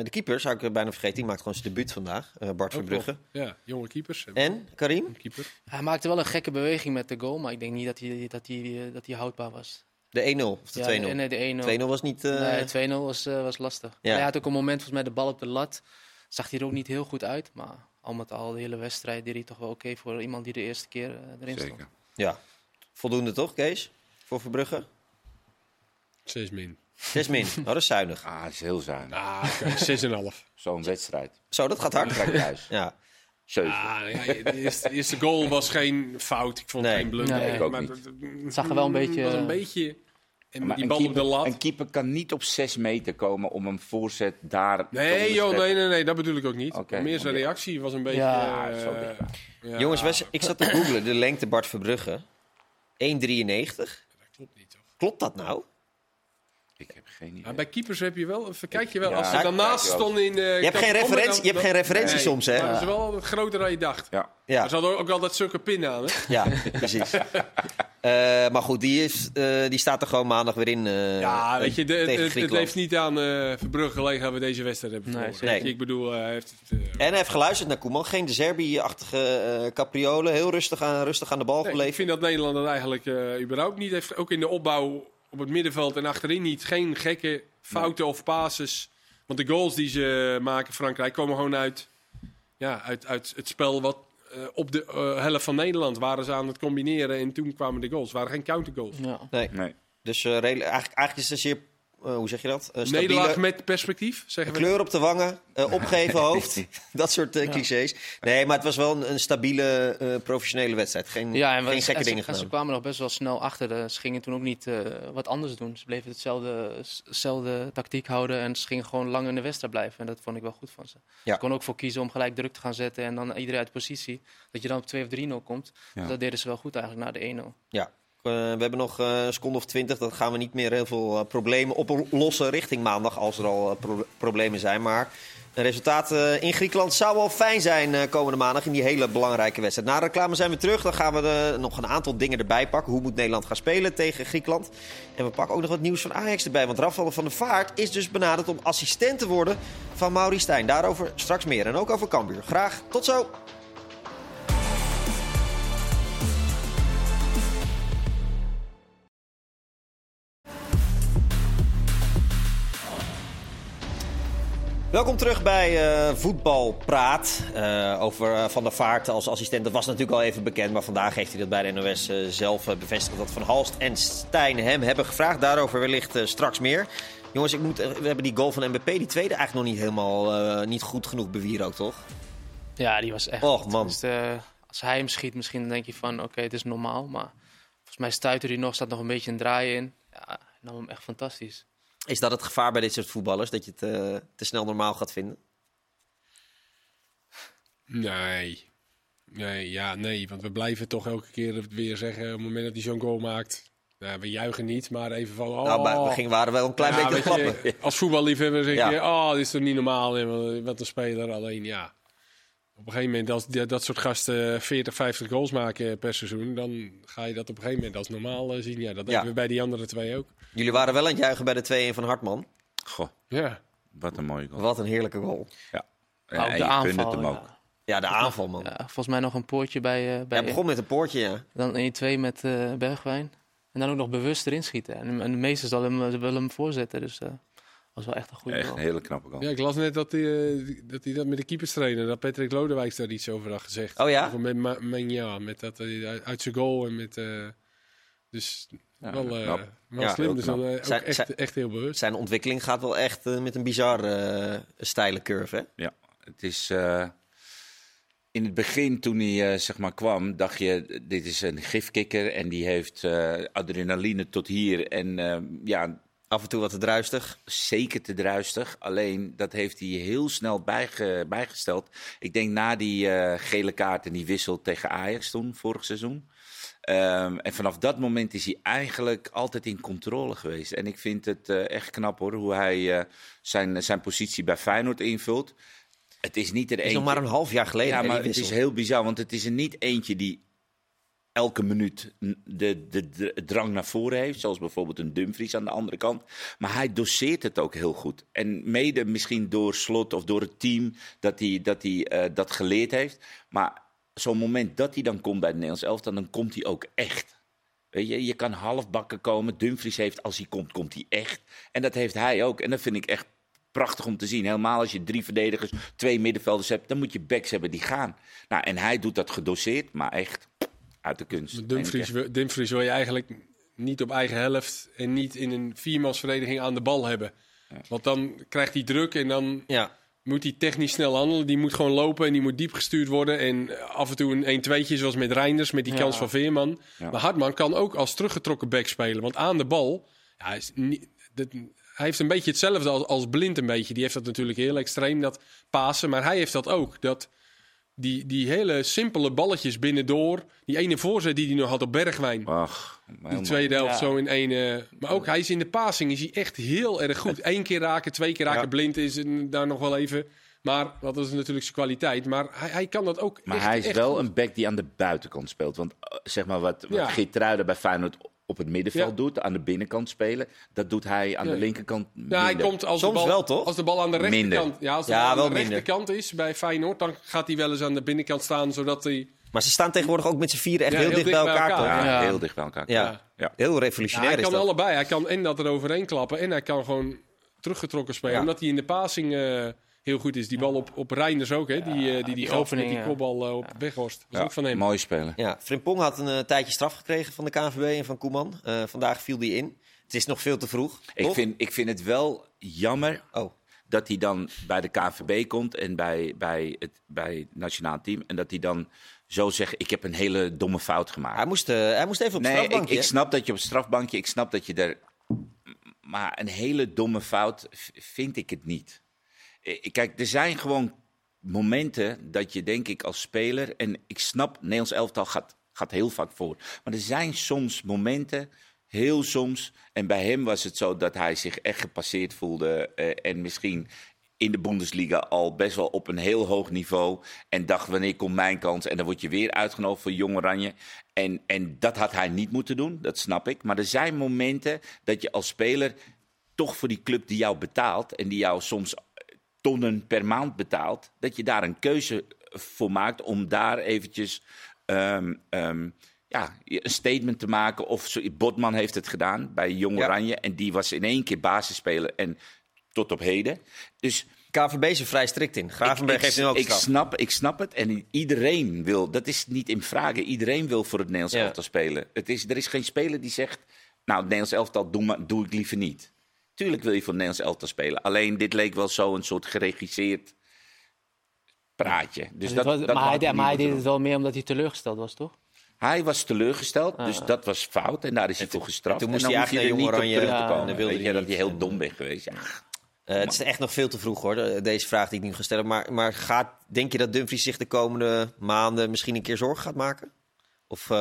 [SPEAKER 2] de keeper zou ik eh, bijna vergeten. Die maakt gewoon zijn debuut vandaag. eh, Bart Verbrugge.
[SPEAKER 5] Ja, jonge keepers.
[SPEAKER 2] En, Karim?
[SPEAKER 5] Keeper.
[SPEAKER 4] Hij maakte wel een gekke beweging met de goal, maar ik denk niet dat hij, dat hij, eh, dat hij houdbaar was.
[SPEAKER 2] De 1-0 of de 2-0?
[SPEAKER 4] Ja, nee, de 1-0.
[SPEAKER 2] 2-0 was niet... eh,
[SPEAKER 4] Nee, 2-0 was, eh, was lastig.
[SPEAKER 2] Ja.
[SPEAKER 4] Hij had ook een moment, volgens mij, de bal op de lat. Zag hij er ook niet heel goed uit. Maar al met al, de hele wedstrijd deed hij toch wel oké voor iemand die de eerste keer eh, erin stond.
[SPEAKER 3] Zeker.
[SPEAKER 2] Ja. Voldoende toch, Kees? Voor Verbrugge?
[SPEAKER 5] 6 min.
[SPEAKER 2] 6 min. *laughs* Oh, dat is zuinig.
[SPEAKER 3] Ah, het is heel zuinig.
[SPEAKER 5] Ah, oké, 6,5.
[SPEAKER 3] Zo'n wedstrijd.
[SPEAKER 2] Zo, dat gaat hard.
[SPEAKER 3] Thuis.
[SPEAKER 2] Ja.
[SPEAKER 5] Ah, ja, de, eerste, de eerste goal was geen fout. Ik vond
[SPEAKER 2] Nee.
[SPEAKER 5] het geen blunder.
[SPEAKER 4] Nee,
[SPEAKER 3] ik ook
[SPEAKER 5] maar
[SPEAKER 4] Het zag er wel een beetje-
[SPEAKER 5] was een beetje... En
[SPEAKER 3] Maar
[SPEAKER 5] die
[SPEAKER 3] een
[SPEAKER 5] bal op de
[SPEAKER 3] keeper-
[SPEAKER 5] lat.
[SPEAKER 3] Een keeper kan niet op 6 meter komen om een voorzet daar te
[SPEAKER 5] Nee, joh, nee, nee, nee, dat bedoel ik ook niet. Meer zijn reactie was een beetje...
[SPEAKER 4] Ja,
[SPEAKER 5] eh,
[SPEAKER 3] zo dicht.
[SPEAKER 5] ja,
[SPEAKER 2] Jongens, wij- ik zat te googlen. De lengte Bart Verbrugge. 1,93.
[SPEAKER 5] Dat klopt niet, toch?
[SPEAKER 2] Klopt dat nou?
[SPEAKER 3] Ik heb geen idee.
[SPEAKER 5] Maar bij keepers heb je wel, kijk je wel,
[SPEAKER 3] Ja,
[SPEAKER 5] als ze daarnaast stonden in de...
[SPEAKER 2] Je hebt geen referentie, je hebt geen referentie
[SPEAKER 5] Nee,
[SPEAKER 2] soms, hè?
[SPEAKER 5] Maar dat is wel wat groter dan je dacht.
[SPEAKER 3] Ja.
[SPEAKER 2] Ja,
[SPEAKER 5] Ze hadden ook altijd zulke pinnen aan, hè?
[SPEAKER 2] ja precies. *laughs* Eh, maar goed, die, is, eh, die staat er gewoon maandag weer in. eh,
[SPEAKER 5] Ja, weet je, de, het, heeft niet aan eh Verbrugge gelegen dat we deze wedstrijd hebben
[SPEAKER 4] Nee,
[SPEAKER 2] zeker.
[SPEAKER 5] Ik bedoel, hij heeft het... eh,
[SPEAKER 2] En hij heeft geluisterd naar Koeman. Geen de Zerbi-achtige eh capriolen. Heel rustig aan, rustig aan de bal
[SPEAKER 5] nee, ik
[SPEAKER 2] gebleven.
[SPEAKER 5] vind dat Nederland dat eigenlijk eh, überhaupt niet heeft. Ook in de opbouw op het middenveld en achterin niet. Geen gekke fouten of passes. Want de goals die ze maken, Frankrijk, komen gewoon uit, ja, uit, uit het spel wat eh, op de eh, helft van Nederland waren ze aan het combineren. En toen kwamen de goals. Het waren geen countergoals.
[SPEAKER 4] Ja.
[SPEAKER 2] Nee.
[SPEAKER 3] Nee.
[SPEAKER 2] Dus eh, eigenlijk, eigenlijk is het een zeer, eh, hoe zeg je dat? Uh, stabiele
[SPEAKER 5] Nederlaag met perspectief, zeggen we.
[SPEAKER 2] kleur op de wangen, eh, *laughs* opgeven hoofd. dat soort clichés. Nee, maar het was wel een, een stabiele, eh, professionele wedstrijd. Geen,
[SPEAKER 4] Ja, en, we-
[SPEAKER 2] geen gekke
[SPEAKER 4] en ze-
[SPEAKER 2] dingen
[SPEAKER 4] en ze
[SPEAKER 2] gedaan.
[SPEAKER 4] kwamen nog best wel snel achter. De, ze gingen toen ook niet eh, wat anders doen. Ze bleven hetzelfde, hetzelfde tactiek houden en ze gingen gewoon lang in de wedstrijd blijven. En dat vond ik wel goed van ze.
[SPEAKER 2] Ja.
[SPEAKER 4] Ze kon ook voor kiezen om gelijk druk te gaan zetten en dan iedereen uit positie. Dat je dan op 2 of 3-0 komt.
[SPEAKER 3] Ja.
[SPEAKER 4] Dat deden ze wel goed eigenlijk na de 1-0.
[SPEAKER 2] Ja. Eh, we hebben nog eh, een seconde of twintig. Dan gaan we niet meer heel veel eh, problemen oplossen richting maandag. Als er al pro- problemen zijn. Maar een resultaat in Griekenland zou wel fijn zijn komende maandag. In die hele belangrijke wedstrijd. Na reclame zijn we terug. Dan gaan we nog een aantal dingen erbij pakken. Hoe moet Nederland gaan spelen tegen Griekenland? En we pakken ook nog wat nieuws van Ajax erbij. Want Rafael van der Vaart is dus benaderd om assistent te worden van Mauri Stijn. Daarover straks meer. En ook over Cambuur. Graag tot zo. Welkom terug bij eh Voetbalpraat. Eh, over eh, Van der Vaart als assistent. Dat was natuurlijk al even bekend. Maar vandaag heeft hij dat bij de NOS zelf bevestigd. Dat Van Halst en Stijn hem hebben gevraagd. Daarover wellicht straks meer. Jongens, ik moet, we hebben die goal van MBP. Die tweede eigenlijk nog niet helemaal niet goed genoeg bewierookt, toch?
[SPEAKER 4] Ja, die was echt.
[SPEAKER 2] Och, man.
[SPEAKER 4] Dus, als hij hem schiet, misschien denk je van oké, het is normaal. Maar volgens mij stuitte hij nog, staat nog een beetje een draai in. Ja, nam hem echt fantastisch.
[SPEAKER 2] Is dat het gevaar bij dit soort voetballers? Dat je het eh, te snel normaal gaat vinden?
[SPEAKER 5] Nee. Nee, ja, nee. Want we blijven toch elke keer weer zeggen... op het moment dat hij zo'n goal maakt... Nou, we juichen niet, maar even van... Oh,
[SPEAKER 2] Nou, het begin waren we wel een klein
[SPEAKER 5] Ja,
[SPEAKER 2] beetje
[SPEAKER 5] je,
[SPEAKER 2] klappen.
[SPEAKER 5] Als voetballiefhebber zeg
[SPEAKER 2] Ja.
[SPEAKER 5] je, oh, dit is toch niet normaal. En wat- een speler. Alleen ja, op een gegeven moment als die- dat soort gasten 40, 50 goals maken per seizoen, dan ga je dat op een gegeven moment als normaal eh, zien. Ja, dat
[SPEAKER 2] Ja.
[SPEAKER 5] hebben we bij die andere twee ook.
[SPEAKER 2] Jullie waren wel aan het juichen bij de 2-1 van Hartman.
[SPEAKER 3] Goh,
[SPEAKER 5] Ja,
[SPEAKER 3] wat een mooie goal.
[SPEAKER 2] Wat een heerlijke goal.
[SPEAKER 3] Ja. En
[SPEAKER 4] de
[SPEAKER 3] je kunt
[SPEAKER 4] aanval.
[SPEAKER 3] het hem ook.
[SPEAKER 4] ja.
[SPEAKER 2] Ja, de aanval, man.
[SPEAKER 4] Ja, volgens mij nog een poortje bij, eh bij
[SPEAKER 2] Hij begon met een poortje, ja.
[SPEAKER 4] dan 1-2 met eh, Bergwijn. En dan ook nog bewust erin schieten. En, en de meesten zullen hem, willen hem voorzetten. Dus dat was wel echt een goede
[SPEAKER 3] Echt
[SPEAKER 4] goal.
[SPEAKER 3] een hele knappe goal.
[SPEAKER 5] ja ik las net dat hij, dat hij dat met de keepers trainen, dat Patrick Lodewijk daar iets over had gezegd.
[SPEAKER 2] Oh ja?
[SPEAKER 5] Over met Menja, met dat hij uit- uit zijn goal en met... dus
[SPEAKER 3] Ja,
[SPEAKER 5] wel, eh,
[SPEAKER 3] knap.
[SPEAKER 5] wel
[SPEAKER 2] Ja,
[SPEAKER 5] slim, dus dan eh, ook
[SPEAKER 2] Zijn-
[SPEAKER 5] echt,
[SPEAKER 2] zijn-
[SPEAKER 5] echt heel bewust.
[SPEAKER 2] Zijn ontwikkeling gaat wel echt eh, met een bizar eh, steile curve, hè?
[SPEAKER 3] Ja, het is. eh, in het begin, toen hij zeg maar kwam, dacht je: dit is een gifkikker en die heeft eh, adrenaline tot hier. En eh, ja,
[SPEAKER 2] Af en toe wat te druistig.
[SPEAKER 3] zeker te druistig. Alleen dat heeft hij heel snel bijge- bijgesteld. Ik denk na die eh, gele kaart en die wissel tegen Ajax toen, vorig seizoen. Ehm, en vanaf dat moment is hij eigenlijk altijd in controle geweest. En ik vind het eh, echt knap hoor, hoe hij eh, zijn, zijn positie bij Feyenoord invult. Het is niet er
[SPEAKER 2] Het is
[SPEAKER 3] eentje...
[SPEAKER 2] nog maar een half jaar geleden.
[SPEAKER 3] Ja, maar het is heel bizar, want het is er niet eentje die elke minuut de, de drang naar voren heeft. Zoals bijvoorbeeld een Dumfries aan de andere kant. Maar hij doseert het ook heel goed. En mede misschien door slot of door het team dat hij dat, hij, eh, dat geleerd heeft. Maar zo'n moment dat hij dan komt bij het Nederlands elftal, dan komt hij ook echt. Weet je, je kan halfbakken komen. Dumfries heeft, als hij komt, komt hij echt. En dat heeft hij ook. En dat vind ik echt prachtig om te zien. Helemaal als je drie verdedigers, twee middenvelders hebt, dan moet je backs hebben die gaan. Nou, en hij doet dat gedoseerd, maar echt uit de kunst.
[SPEAKER 5] Dumfries, wil- Dumfries wil je eigenlijk niet op eigen helft en niet in een viermansverdediging aan de bal hebben. Want dan krijgt hij druk en dan
[SPEAKER 2] Ja.
[SPEAKER 5] Moet hij technisch snel handelen. Die moet gewoon lopen en die moet diep gestuurd worden. En af en toe een 1-2'tje zoals met Reinders, met die
[SPEAKER 4] Ja.
[SPEAKER 5] kans van Veerman.
[SPEAKER 3] Ja.
[SPEAKER 5] Maar Hartman kan ook als teruggetrokken back spelen. Want aan de bal, ja, hij, is niet, dat, hij heeft een beetje hetzelfde als, als Blind een beetje. Die heeft dat natuurlijk heel extreem, dat pasen. Maar hij heeft dat ook, dat... Die, die hele simpele balletjes binnendoor. Die ene voorzet die hij nog had op Bergwijn.
[SPEAKER 3] Ach,
[SPEAKER 5] Die tweede helft
[SPEAKER 4] Ja.
[SPEAKER 5] zo in één. eh, maar ook hij is in de passing is hij echt heel erg goed. Eén keer raken, twee keer raken.
[SPEAKER 2] Ja.
[SPEAKER 5] Blind is een- daar nog wel even. Maar dat is natuurlijk zijn kwaliteit. Maar hij, hij kan dat ook.
[SPEAKER 3] Maar
[SPEAKER 5] echt,
[SPEAKER 3] hij is
[SPEAKER 5] echt
[SPEAKER 3] wel
[SPEAKER 5] goed.
[SPEAKER 3] een back die aan de buitenkant speelt. Want eh, zeg maar wat, wat
[SPEAKER 5] Ja.
[SPEAKER 3] Geertruiden bij Feyenoord op het middenveld
[SPEAKER 5] Ja.
[SPEAKER 3] doet, aan de binnenkant spelen, dat doet hij aan
[SPEAKER 5] Ja.
[SPEAKER 3] de linkerkant
[SPEAKER 5] Ja, hij
[SPEAKER 3] minder.
[SPEAKER 5] komt als
[SPEAKER 2] Soms
[SPEAKER 5] de bal,
[SPEAKER 2] wel, toch?
[SPEAKER 5] Als de bal aan de
[SPEAKER 3] Minder.
[SPEAKER 5] rechterkant, ja, als de
[SPEAKER 2] Ja,
[SPEAKER 5] bal
[SPEAKER 2] wel
[SPEAKER 5] aan de
[SPEAKER 2] minder.
[SPEAKER 5] rechterkant is bij Feyenoord, dan gaat hij wel eens aan de binnenkant staan, zodat hij.
[SPEAKER 2] Maar ze staan tegenwoordig ook met z'n vieren echt
[SPEAKER 5] Ja,
[SPEAKER 2] heel, dicht bij elkaar, toch?
[SPEAKER 3] Ja,
[SPEAKER 4] Ja.
[SPEAKER 3] heel dicht bij elkaar.
[SPEAKER 2] Ja.
[SPEAKER 3] Ja.
[SPEAKER 2] Heel
[SPEAKER 5] Ja,
[SPEAKER 2] revolutionair
[SPEAKER 5] hij
[SPEAKER 2] is
[SPEAKER 5] kan
[SPEAKER 2] dat.
[SPEAKER 5] allebei. Hij kan en dat er overheen klappen en hij kan gewoon teruggetrokken spelen.
[SPEAKER 2] Ja.
[SPEAKER 5] Omdat hij in de passing eh, heel goed is. Die bal op, op Reinders ook, hè? Die, eh, die, die,
[SPEAKER 4] die opening,
[SPEAKER 5] met die
[SPEAKER 4] ja.
[SPEAKER 5] kopbal eh, op Weghorst. Dat is
[SPEAKER 3] Ja,
[SPEAKER 5] ook van hem.
[SPEAKER 3] Mooi spelen.
[SPEAKER 2] Ja, Frimpong had een eh, tijdje straf gekregen van de KNVB en van Koeman. Eh, vandaag viel die in. Het is nog veel te vroeg.
[SPEAKER 3] Ik
[SPEAKER 2] toch?
[SPEAKER 3] vind, ik vind het wel jammer
[SPEAKER 2] Oh,
[SPEAKER 3] dat hij dan bij de KNVB komt en bij, bij, het, bij het nationaal team. En dat hij dan zo zegt, ik heb een hele domme fout gemaakt.
[SPEAKER 2] hij moest, eh, hij moest even op het
[SPEAKER 3] Nee, ik,
[SPEAKER 2] strafbankje.
[SPEAKER 3] ik snap dat je op het strafbankje, ik snap dat je er... Maar een hele domme fout vind ik het niet. Eh, Kijk, er zijn gewoon momenten dat je denk ik als speler... En ik snap, Nederlands elftal gaat, gaat heel vaak voor. Maar er zijn soms momenten, heel soms... En bij hem was het zo dat hij zich echt gepasseerd voelde. eh, en misschien in de Bundesliga al best wel op een heel hoog niveau. En dacht, wanneer komt mijn kans? En dan word je weer uitgenodigd voor Jong Oranje. En, en dat had hij niet moeten doen, dat snap ik. Maar er zijn momenten dat je als speler toch voor die club die jou betaalt... en die jou soms tonnen per maand betaalt... dat je daar een keuze voor maakt om daar eventjes... ehm, ehm, ja, een statement te maken. Of zo, Botman heeft het gedaan bij Jong
[SPEAKER 2] Ja.
[SPEAKER 3] Oranje. En die was in één keer basisspeler en tot op heden. Dus
[SPEAKER 2] KVB is er vrij strikt in. Gravenberg
[SPEAKER 3] ik,
[SPEAKER 2] heeft nu ook
[SPEAKER 3] ik,
[SPEAKER 2] straf.
[SPEAKER 3] snap, ik snap het. En iedereen wil, dat is niet in vragen. Iedereen wil voor het Nederlands
[SPEAKER 2] Ja.
[SPEAKER 3] elftal spelen. Het is, er is geen speler die zegt, nou het Nederlands elftal doe, maar, doe ik liever niet. Tuurlijk wil je voor Nederlands elftal spelen. Alleen dit leek wel zo een soort geregisseerd praatje. Dus dat,
[SPEAKER 4] was-
[SPEAKER 3] dat
[SPEAKER 4] maar hij,
[SPEAKER 3] hij niet
[SPEAKER 4] maar hij deed het wel meer omdat hij teleurgesteld was, toch?
[SPEAKER 3] Hij was teleurgesteld, dus dat was fout. En daar is hij voor gestraft.
[SPEAKER 2] toen moest
[SPEAKER 3] en dan
[SPEAKER 2] hij eigenlijk
[SPEAKER 3] niet
[SPEAKER 2] naar
[SPEAKER 3] op terug te
[SPEAKER 2] Oranje.
[SPEAKER 3] komen.
[SPEAKER 2] Ja, dat wilde
[SPEAKER 3] Weet
[SPEAKER 2] hij
[SPEAKER 3] je, dat je heel dom bent geweest. Ja.
[SPEAKER 2] Eh, het is echt nog veel te vroeg hoor, de- deze vraag die ik nu ga stellen. Maar, maar gaat, denk je dat Dumfries zich de komende maanden misschien een keer zorgen gaat maken? Of, eh,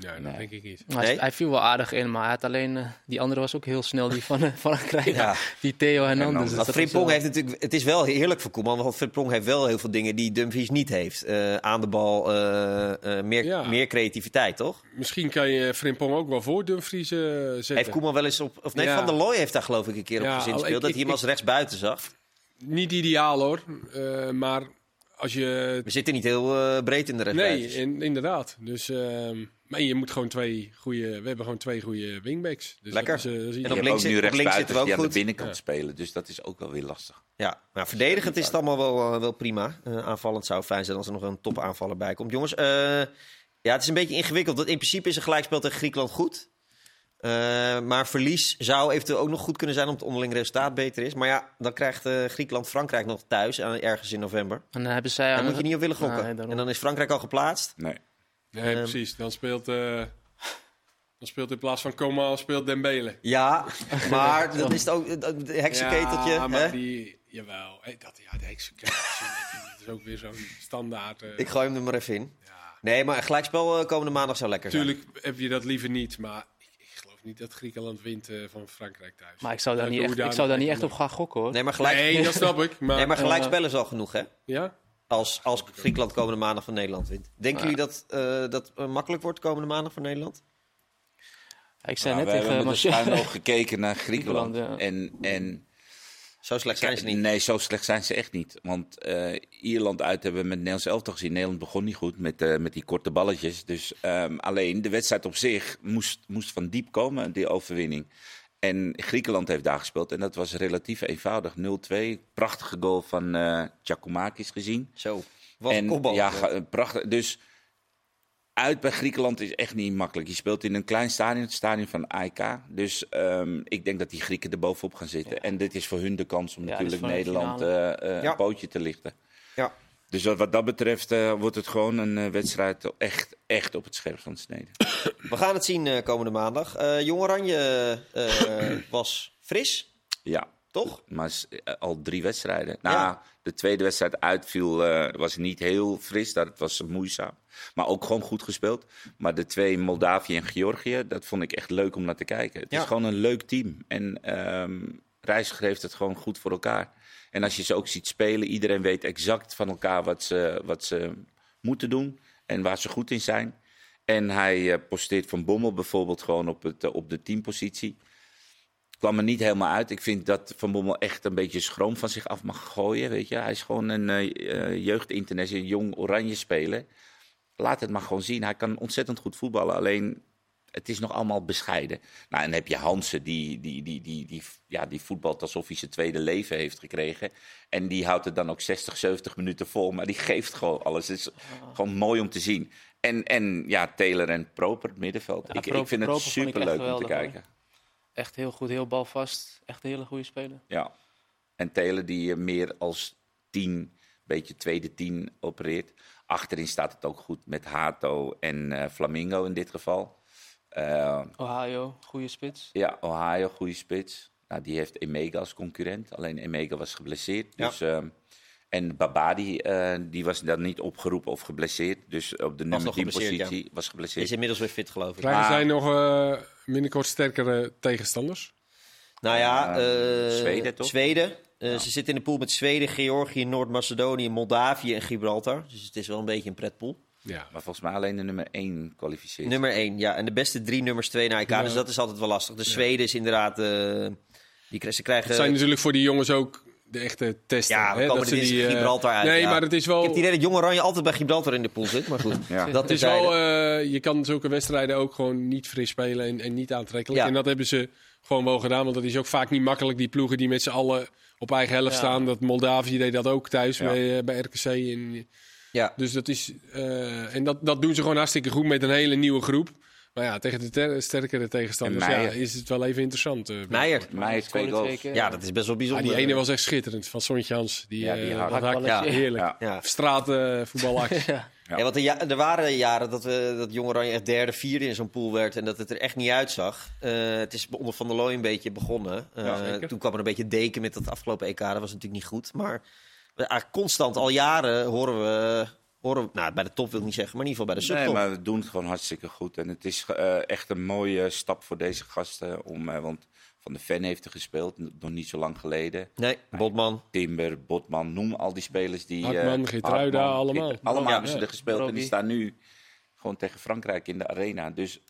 [SPEAKER 5] Ja, dat denk ik niet.
[SPEAKER 4] Hij,
[SPEAKER 2] Nee?
[SPEAKER 4] hij viel wel aardig in, maar hij had alleen... eh, die andere was ook heel snel, die van, eh, van Frankrijk.
[SPEAKER 2] Ja.
[SPEAKER 4] Die Theo Hernandez. Dus
[SPEAKER 2] Want
[SPEAKER 4] dat
[SPEAKER 2] Frimpong heeft natuurlijk, het is wel heerlijk voor Koeman, want Frimpong heeft wel heel veel dingen die Dumfries niet heeft. Eh, aan de bal, eh, eh, meer,
[SPEAKER 5] Ja.
[SPEAKER 2] meer creativiteit, toch?
[SPEAKER 5] Misschien kan je Frimpong ook wel voor Dumfries zetten.
[SPEAKER 2] Heeft Koeman wel eens op, of nee,
[SPEAKER 5] Ja.
[SPEAKER 2] Van der Looy heeft daar geloof ik een keer op
[SPEAKER 5] Ja,
[SPEAKER 2] gezin
[SPEAKER 5] al-
[SPEAKER 2] gespeeld, dat hij hem als rechtsbuiten zag.
[SPEAKER 5] Niet ideaal hoor. Eh, maar als je.
[SPEAKER 2] We zitten niet heel eh, breed in de rechtsbuiten.
[SPEAKER 5] Nee, in- inderdaad. Dus, ehm, maar je moet gewoon twee goede. We hebben gewoon twee goede wingbacks. Dus
[SPEAKER 2] Lekker.
[SPEAKER 5] Dat is, eh, dat is
[SPEAKER 2] En op links
[SPEAKER 3] ook
[SPEAKER 2] zit-
[SPEAKER 3] nu
[SPEAKER 2] op links zitten we ook
[SPEAKER 3] die aan de
[SPEAKER 2] goed.
[SPEAKER 3] binnenkant
[SPEAKER 5] Ja.
[SPEAKER 3] spelen. Dus dat is ook wel weer lastig.
[SPEAKER 2] Ja, nou, verdedigend is het allemaal wel, eh, wel prima. Eh, aanvallend zou fijn zijn als er nog een topaanvaller bij komt. Jongens, eh, ja, het is een beetje ingewikkeld. Want in principe is een gelijkspel tegen Griekenland goed. Eh, maar verlies zou eventueel ook nog goed kunnen zijn... omdat het onderling resultaat beter is. Maar ja, dan krijgt eh, Griekenland Frankrijk nog thuis... aan- ergens in november.
[SPEAKER 4] En dan hebben zij...
[SPEAKER 2] Daar moet je niet op willen gokken.
[SPEAKER 4] Nee, daarom.
[SPEAKER 2] en dan is Frankrijk al geplaatst.
[SPEAKER 3] Nee.
[SPEAKER 5] Nee,
[SPEAKER 2] Ehm.
[SPEAKER 5] precies. Dan speelt, eh, dan speelt in plaats van Coman speelt Dembele.
[SPEAKER 2] Ja, maar *laughs* dat is het ook het heksenketeltje.
[SPEAKER 5] Ja, maar
[SPEAKER 2] hè?
[SPEAKER 5] die... Jawel. Hey, dat, ja, de heksenketeltje. *laughs* dat is ook weer zo'n standaard. eh.
[SPEAKER 2] Ik gooi hem er maar even in.
[SPEAKER 5] ja.
[SPEAKER 2] Nee, maar een gelijkspel eh, komende maandag zou lekker zijn.
[SPEAKER 5] Tuurlijk heb je dat liever niet, maar geloof niet dat Griekenland wint eh, van Frankrijk thuis.
[SPEAKER 4] Maar ik zou daar
[SPEAKER 5] Ja,
[SPEAKER 4] niet echt, ik zou daar niet echt op gaan gokken, hoor.
[SPEAKER 2] Nee, maar gelijk...
[SPEAKER 5] Nee, dat snap ik. *laughs* Maar,
[SPEAKER 2] Nee, maar gelijkspel is al genoeg, hè?
[SPEAKER 5] ja?
[SPEAKER 2] Als, als Griekenland komende maandag van Nederland wint. Denken jullie dat eh, dat eh, makkelijk wordt komende maandag voor Nederland?
[SPEAKER 4] ik zei
[SPEAKER 3] Nou,
[SPEAKER 4] net
[SPEAKER 3] we
[SPEAKER 4] tegen
[SPEAKER 3] hebben met oog gekeken naar *laughs* Griekenland.
[SPEAKER 4] Griekenland,
[SPEAKER 3] En, en
[SPEAKER 2] Zo slecht zijn ze niet.
[SPEAKER 3] Nee, zo slecht zijn ze echt niet. Want eh, Ierland uit hebben we met Nederlands elftal gezien. Nederland begon niet goed met, eh, met die korte balletjes. Dus ehm, alleen de wedstrijd op zich moest, moest van diep komen, die overwinning. En Griekenland heeft daar gespeeld en dat was relatief eenvoudig. 0-2, prachtige goal van Giacomakis gezien.
[SPEAKER 2] Zo. Wat een
[SPEAKER 3] en,
[SPEAKER 2] kopbal.
[SPEAKER 3] Ja, prachtig. Dus uit bij Griekenland is echt niet makkelijk. Je speelt in een klein stadion, het stadion van AEK. Dus ehm, ik denk dat die Grieken er bovenop gaan zitten. En dit is voor hun de kans om
[SPEAKER 4] Ja,
[SPEAKER 3] natuurlijk Nederland eh, eh,
[SPEAKER 2] Ja.
[SPEAKER 3] een pootje te lichten.
[SPEAKER 2] Ja.
[SPEAKER 3] Dus wat, wat dat betreft eh, wordt het gewoon een eh, wedstrijd echt, echt op het scherp van snede. *coughs*
[SPEAKER 2] We gaan het zien eh, komende maandag. Eh Jong Oranje eh, was fris,
[SPEAKER 3] Ja,
[SPEAKER 2] toch?
[SPEAKER 3] maar eh, al drie wedstrijden. Nou,
[SPEAKER 2] Ja.
[SPEAKER 3] de tweede wedstrijd uitviel, eh, was niet heel fris. Dat was moeizaam. Maar ook gewoon goed gespeeld. Maar de twee, Moldavië en Georgië, dat vond ik echt leuk om naar te kijken. Het
[SPEAKER 2] Ja.
[SPEAKER 3] is gewoon een leuk team. En ehm Reiziger heeft het gewoon goed voor elkaar. En als je ze ook ziet spelen, iedereen weet exact van elkaar wat ze, wat ze moeten doen. En waar ze goed in zijn. En hij eh, posteert Van Bommel bijvoorbeeld gewoon op, het, op de teampositie kwam er niet helemaal uit. Ik vind dat Van Bommel echt een beetje schroom van zich af mag gooien. Weet je? Hij is gewoon een eh, jeugdinternational, jong oranje speler. Laat het maar gewoon zien. Hij kan ontzettend goed voetballen. Alleen, het is nog allemaal bescheiden. Nou, en dan heb je Hansen, die, die, die, die, die, ja, die voetbalt alsof hij zijn tweede leven heeft gekregen. En die houdt het dan ook 60, 70 minuten vol. Maar die geeft gewoon alles. Het is gewoon mooi om te zien. En, en ja, Taylor en Proper, het middenveld.
[SPEAKER 4] Ja,
[SPEAKER 3] ik, ik vind het
[SPEAKER 4] echt
[SPEAKER 3] superleuk om te
[SPEAKER 4] hoor. Echt heel goed, heel balvast. Echt een hele goede speler.
[SPEAKER 3] Ja. En Taylor die eh, meer als tien, beetje tweede tien opereert. Achterin staat het ook goed met Hato en eh, Flamingo in dit geval. Eh,
[SPEAKER 4] Ohio, goede spits.
[SPEAKER 3] ja, Ohio, goede spits. Nou, die heeft Emega als concurrent. Alleen Emega was geblesseerd.
[SPEAKER 2] Ja.
[SPEAKER 3] Dus, ehm, en Babadi, eh, die was dan niet opgeroepen of geblesseerd. Dus op de nummer
[SPEAKER 2] nog
[SPEAKER 3] 10
[SPEAKER 2] geblesseerd, ja.
[SPEAKER 3] positie was geblesseerd.
[SPEAKER 2] Is inmiddels weer fit, geloof ik.
[SPEAKER 5] Krijgen
[SPEAKER 3] Maar-
[SPEAKER 5] zij nog eh, binnenkort sterkere tegenstanders?
[SPEAKER 2] Nou ja, eh,
[SPEAKER 3] Zweden, toch?
[SPEAKER 2] Zweden. Eh, Ze zitten in de pool met Zweden, Georgië, Noord-Macedonië, Moldavië en Gibraltar. Dus het is wel een beetje een pretpool.
[SPEAKER 5] Ja.
[SPEAKER 3] Maar volgens mij alleen de nummer 1 kwalificeert.
[SPEAKER 2] Nummer 1, ja. En de beste drie nummers 2 naar elkaar.
[SPEAKER 5] Ja.
[SPEAKER 2] Dus dat is altijd wel lastig. De Zweden is inderdaad... eh, die, ze krijgen...
[SPEAKER 5] Het zijn natuurlijk voor die jongens ook de echte testen.
[SPEAKER 2] Ja, we
[SPEAKER 5] hè,
[SPEAKER 2] komen
[SPEAKER 5] dat
[SPEAKER 2] er
[SPEAKER 5] ze
[SPEAKER 2] dit
[SPEAKER 5] die, eh,
[SPEAKER 2] Gibraltar uit.
[SPEAKER 5] Nee,
[SPEAKER 2] ja.
[SPEAKER 5] maar het is wel...
[SPEAKER 2] Ik heb het idee dat Jong Oranje altijd bij Gibraltar in de pool zit. Maar goed,
[SPEAKER 3] Ja.
[SPEAKER 2] dat
[SPEAKER 5] Het is wel, eh, je kan zulke wedstrijden ook gewoon niet fris spelen en, en niet aantrekkelijk.
[SPEAKER 2] Ja.
[SPEAKER 5] En dat hebben ze gewoon wel gedaan, want dat is ook vaak niet makkelijk. Die ploegen die met z'n allen op eigen helft
[SPEAKER 4] Ja.
[SPEAKER 5] staan. Dat Moldavië deed dat ook thuis
[SPEAKER 3] Ja.
[SPEAKER 5] bij, eh, bij RKC. En,
[SPEAKER 2] Ja.
[SPEAKER 5] dus dat is, eh, en dat, dat doen ze gewoon hartstikke goed met een hele nieuwe groep. Maar ja, tegen de ter- sterkere tegenstanders
[SPEAKER 3] En
[SPEAKER 5] ja,
[SPEAKER 3] Meijer.
[SPEAKER 5] is het wel even interessant. eh,
[SPEAKER 2] Meijer.
[SPEAKER 3] Mij twee goals.
[SPEAKER 2] Ja, dat is best wel
[SPEAKER 5] Ah,
[SPEAKER 2] bijzonder.
[SPEAKER 5] die ene was echt schitterend, van Sontje Hans. Die,
[SPEAKER 3] Ja, die
[SPEAKER 5] eh,
[SPEAKER 3] hak-
[SPEAKER 5] ja, heerlijk.
[SPEAKER 3] Ja.
[SPEAKER 5] Straatvoetbalactie. *laughs*
[SPEAKER 4] Ja.
[SPEAKER 2] Ja, want er, ja, er waren jaren dat, we, dat Jong Oranje echt derde, vierde in zo'n pool werd. En dat het er echt niet uitzag. Eh, het is onder Van der Looy een beetje begonnen. Eh, toen kwam er een beetje deken met dat afgelopen EK. Dat was natuurlijk niet goed. Maar constant, al jaren, horen we... Horen nou, bij de top wil ik niet zeggen, maar in ieder geval bij de
[SPEAKER 3] Nee,
[SPEAKER 2] subtop.
[SPEAKER 3] maar we doen het gewoon hartstikke goed. En het is eh, echt een mooie stap voor deze gasten. Om, eh, want Van de Ven heeft er gespeeld, nog niet zo lang geleden.
[SPEAKER 2] Nee, Botman.
[SPEAKER 3] Timber, Botman, noem al die spelers die... eh,
[SPEAKER 5] Hartman, Geertruida,
[SPEAKER 3] Hartman,
[SPEAKER 5] allemaal.
[SPEAKER 3] Geert- allemaal
[SPEAKER 2] Ja.
[SPEAKER 3] hebben ze er gespeeld en die staan nu gewoon tegen Frankrijk in de arena. Dus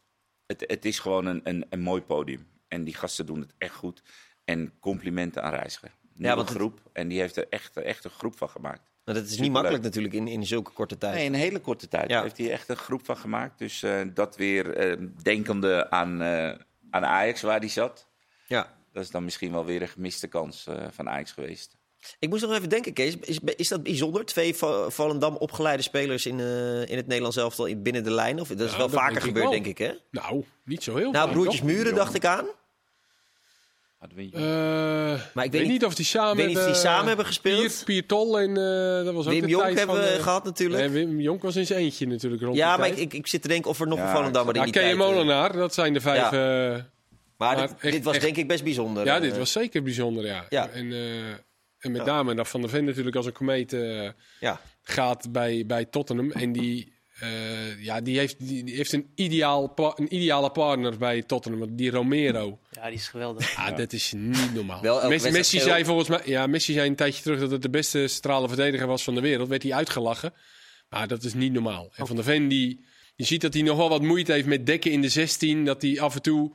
[SPEAKER 3] het, het is gewoon een, een, een mooi podium. En die gasten doen het echt goed. En complimenten aan Reiziger. Nieuwe
[SPEAKER 2] want het-
[SPEAKER 3] groep. En die heeft er echt, echt een groep van gemaakt.
[SPEAKER 2] Maar dat is niet makkelijk natuurlijk in, in zulke korte tijd.
[SPEAKER 3] Nee, in een hele korte tijd
[SPEAKER 2] Ja.
[SPEAKER 3] heeft hij echt een groep van gemaakt. Dus eh, dat weer eh, denkende aan, eh, aan Ajax waar hij zat.
[SPEAKER 2] Ja.
[SPEAKER 3] Dat is dan misschien wel weer een gemiste kans eh, van Ajax geweest.
[SPEAKER 2] Ik moest nog even denken, Kees. Is, is dat bijzonder? Twee Volendam opgeleide spelers in, eh, in het Nederlands elftal in- binnen de lijn? Of, dat is
[SPEAKER 5] Ja,
[SPEAKER 2] wel
[SPEAKER 5] dat
[SPEAKER 2] vaker gebeurd, denk ik, hè?
[SPEAKER 5] Nou, niet zo heel
[SPEAKER 2] Nou,
[SPEAKER 5] vaak,
[SPEAKER 2] broertjes? Muren dacht ik aan.
[SPEAKER 3] We-
[SPEAKER 5] Eh,
[SPEAKER 2] Maar
[SPEAKER 5] ik weet niet of die samen
[SPEAKER 2] weet niet of die
[SPEAKER 5] hebben-
[SPEAKER 2] samen hebben gespeeld.
[SPEAKER 5] Pier, Pier Tol en eh, dat was ook
[SPEAKER 2] Wim
[SPEAKER 5] de
[SPEAKER 2] Jonk
[SPEAKER 5] tijd
[SPEAKER 2] hebben
[SPEAKER 5] van,
[SPEAKER 2] we
[SPEAKER 5] eh,
[SPEAKER 2] gehad natuurlijk.
[SPEAKER 5] nee, Wim Jonk was in zijn eentje natuurlijk rond
[SPEAKER 2] ja,
[SPEAKER 5] die
[SPEAKER 2] maar ik, ik, ik zit te denken of er nog
[SPEAKER 3] Ja,
[SPEAKER 2] een Volendammer in die tijd... eh,
[SPEAKER 5] Molenaar, dat zijn de vijf...
[SPEAKER 2] Ja.
[SPEAKER 5] eh,
[SPEAKER 2] Maar
[SPEAKER 5] maar
[SPEAKER 2] dit,
[SPEAKER 5] echt-
[SPEAKER 2] dit was
[SPEAKER 5] echt-
[SPEAKER 2] denk ik best bijzonder.
[SPEAKER 5] ja,
[SPEAKER 2] eh.
[SPEAKER 5] dit was zeker bijzonder, ja.
[SPEAKER 2] Ja.
[SPEAKER 5] En, eh, en met
[SPEAKER 2] Ja.
[SPEAKER 5] name dat Van der Ven natuurlijk als een komeet eh,
[SPEAKER 2] Ja,
[SPEAKER 5] gaat bij, bij Tottenham. En die, eh, ja, die, heeft, die, die heeft een, ideaal, een ideale partner bij Tottenham, die Romero.
[SPEAKER 4] ja, die is geweldig.
[SPEAKER 5] Ah, dat is niet normaal.
[SPEAKER 2] Wel
[SPEAKER 5] Messi, Messi zei volgens mij, ja, Messi zei een tijdje terug dat het de beste centrale verdediger was van de wereld. Werd hij uitgelachen. Maar dat is niet normaal. En Van der Ven, die, je ziet dat hij nog wel wat moeite heeft met dekken in de 16. Dat hij af en toe,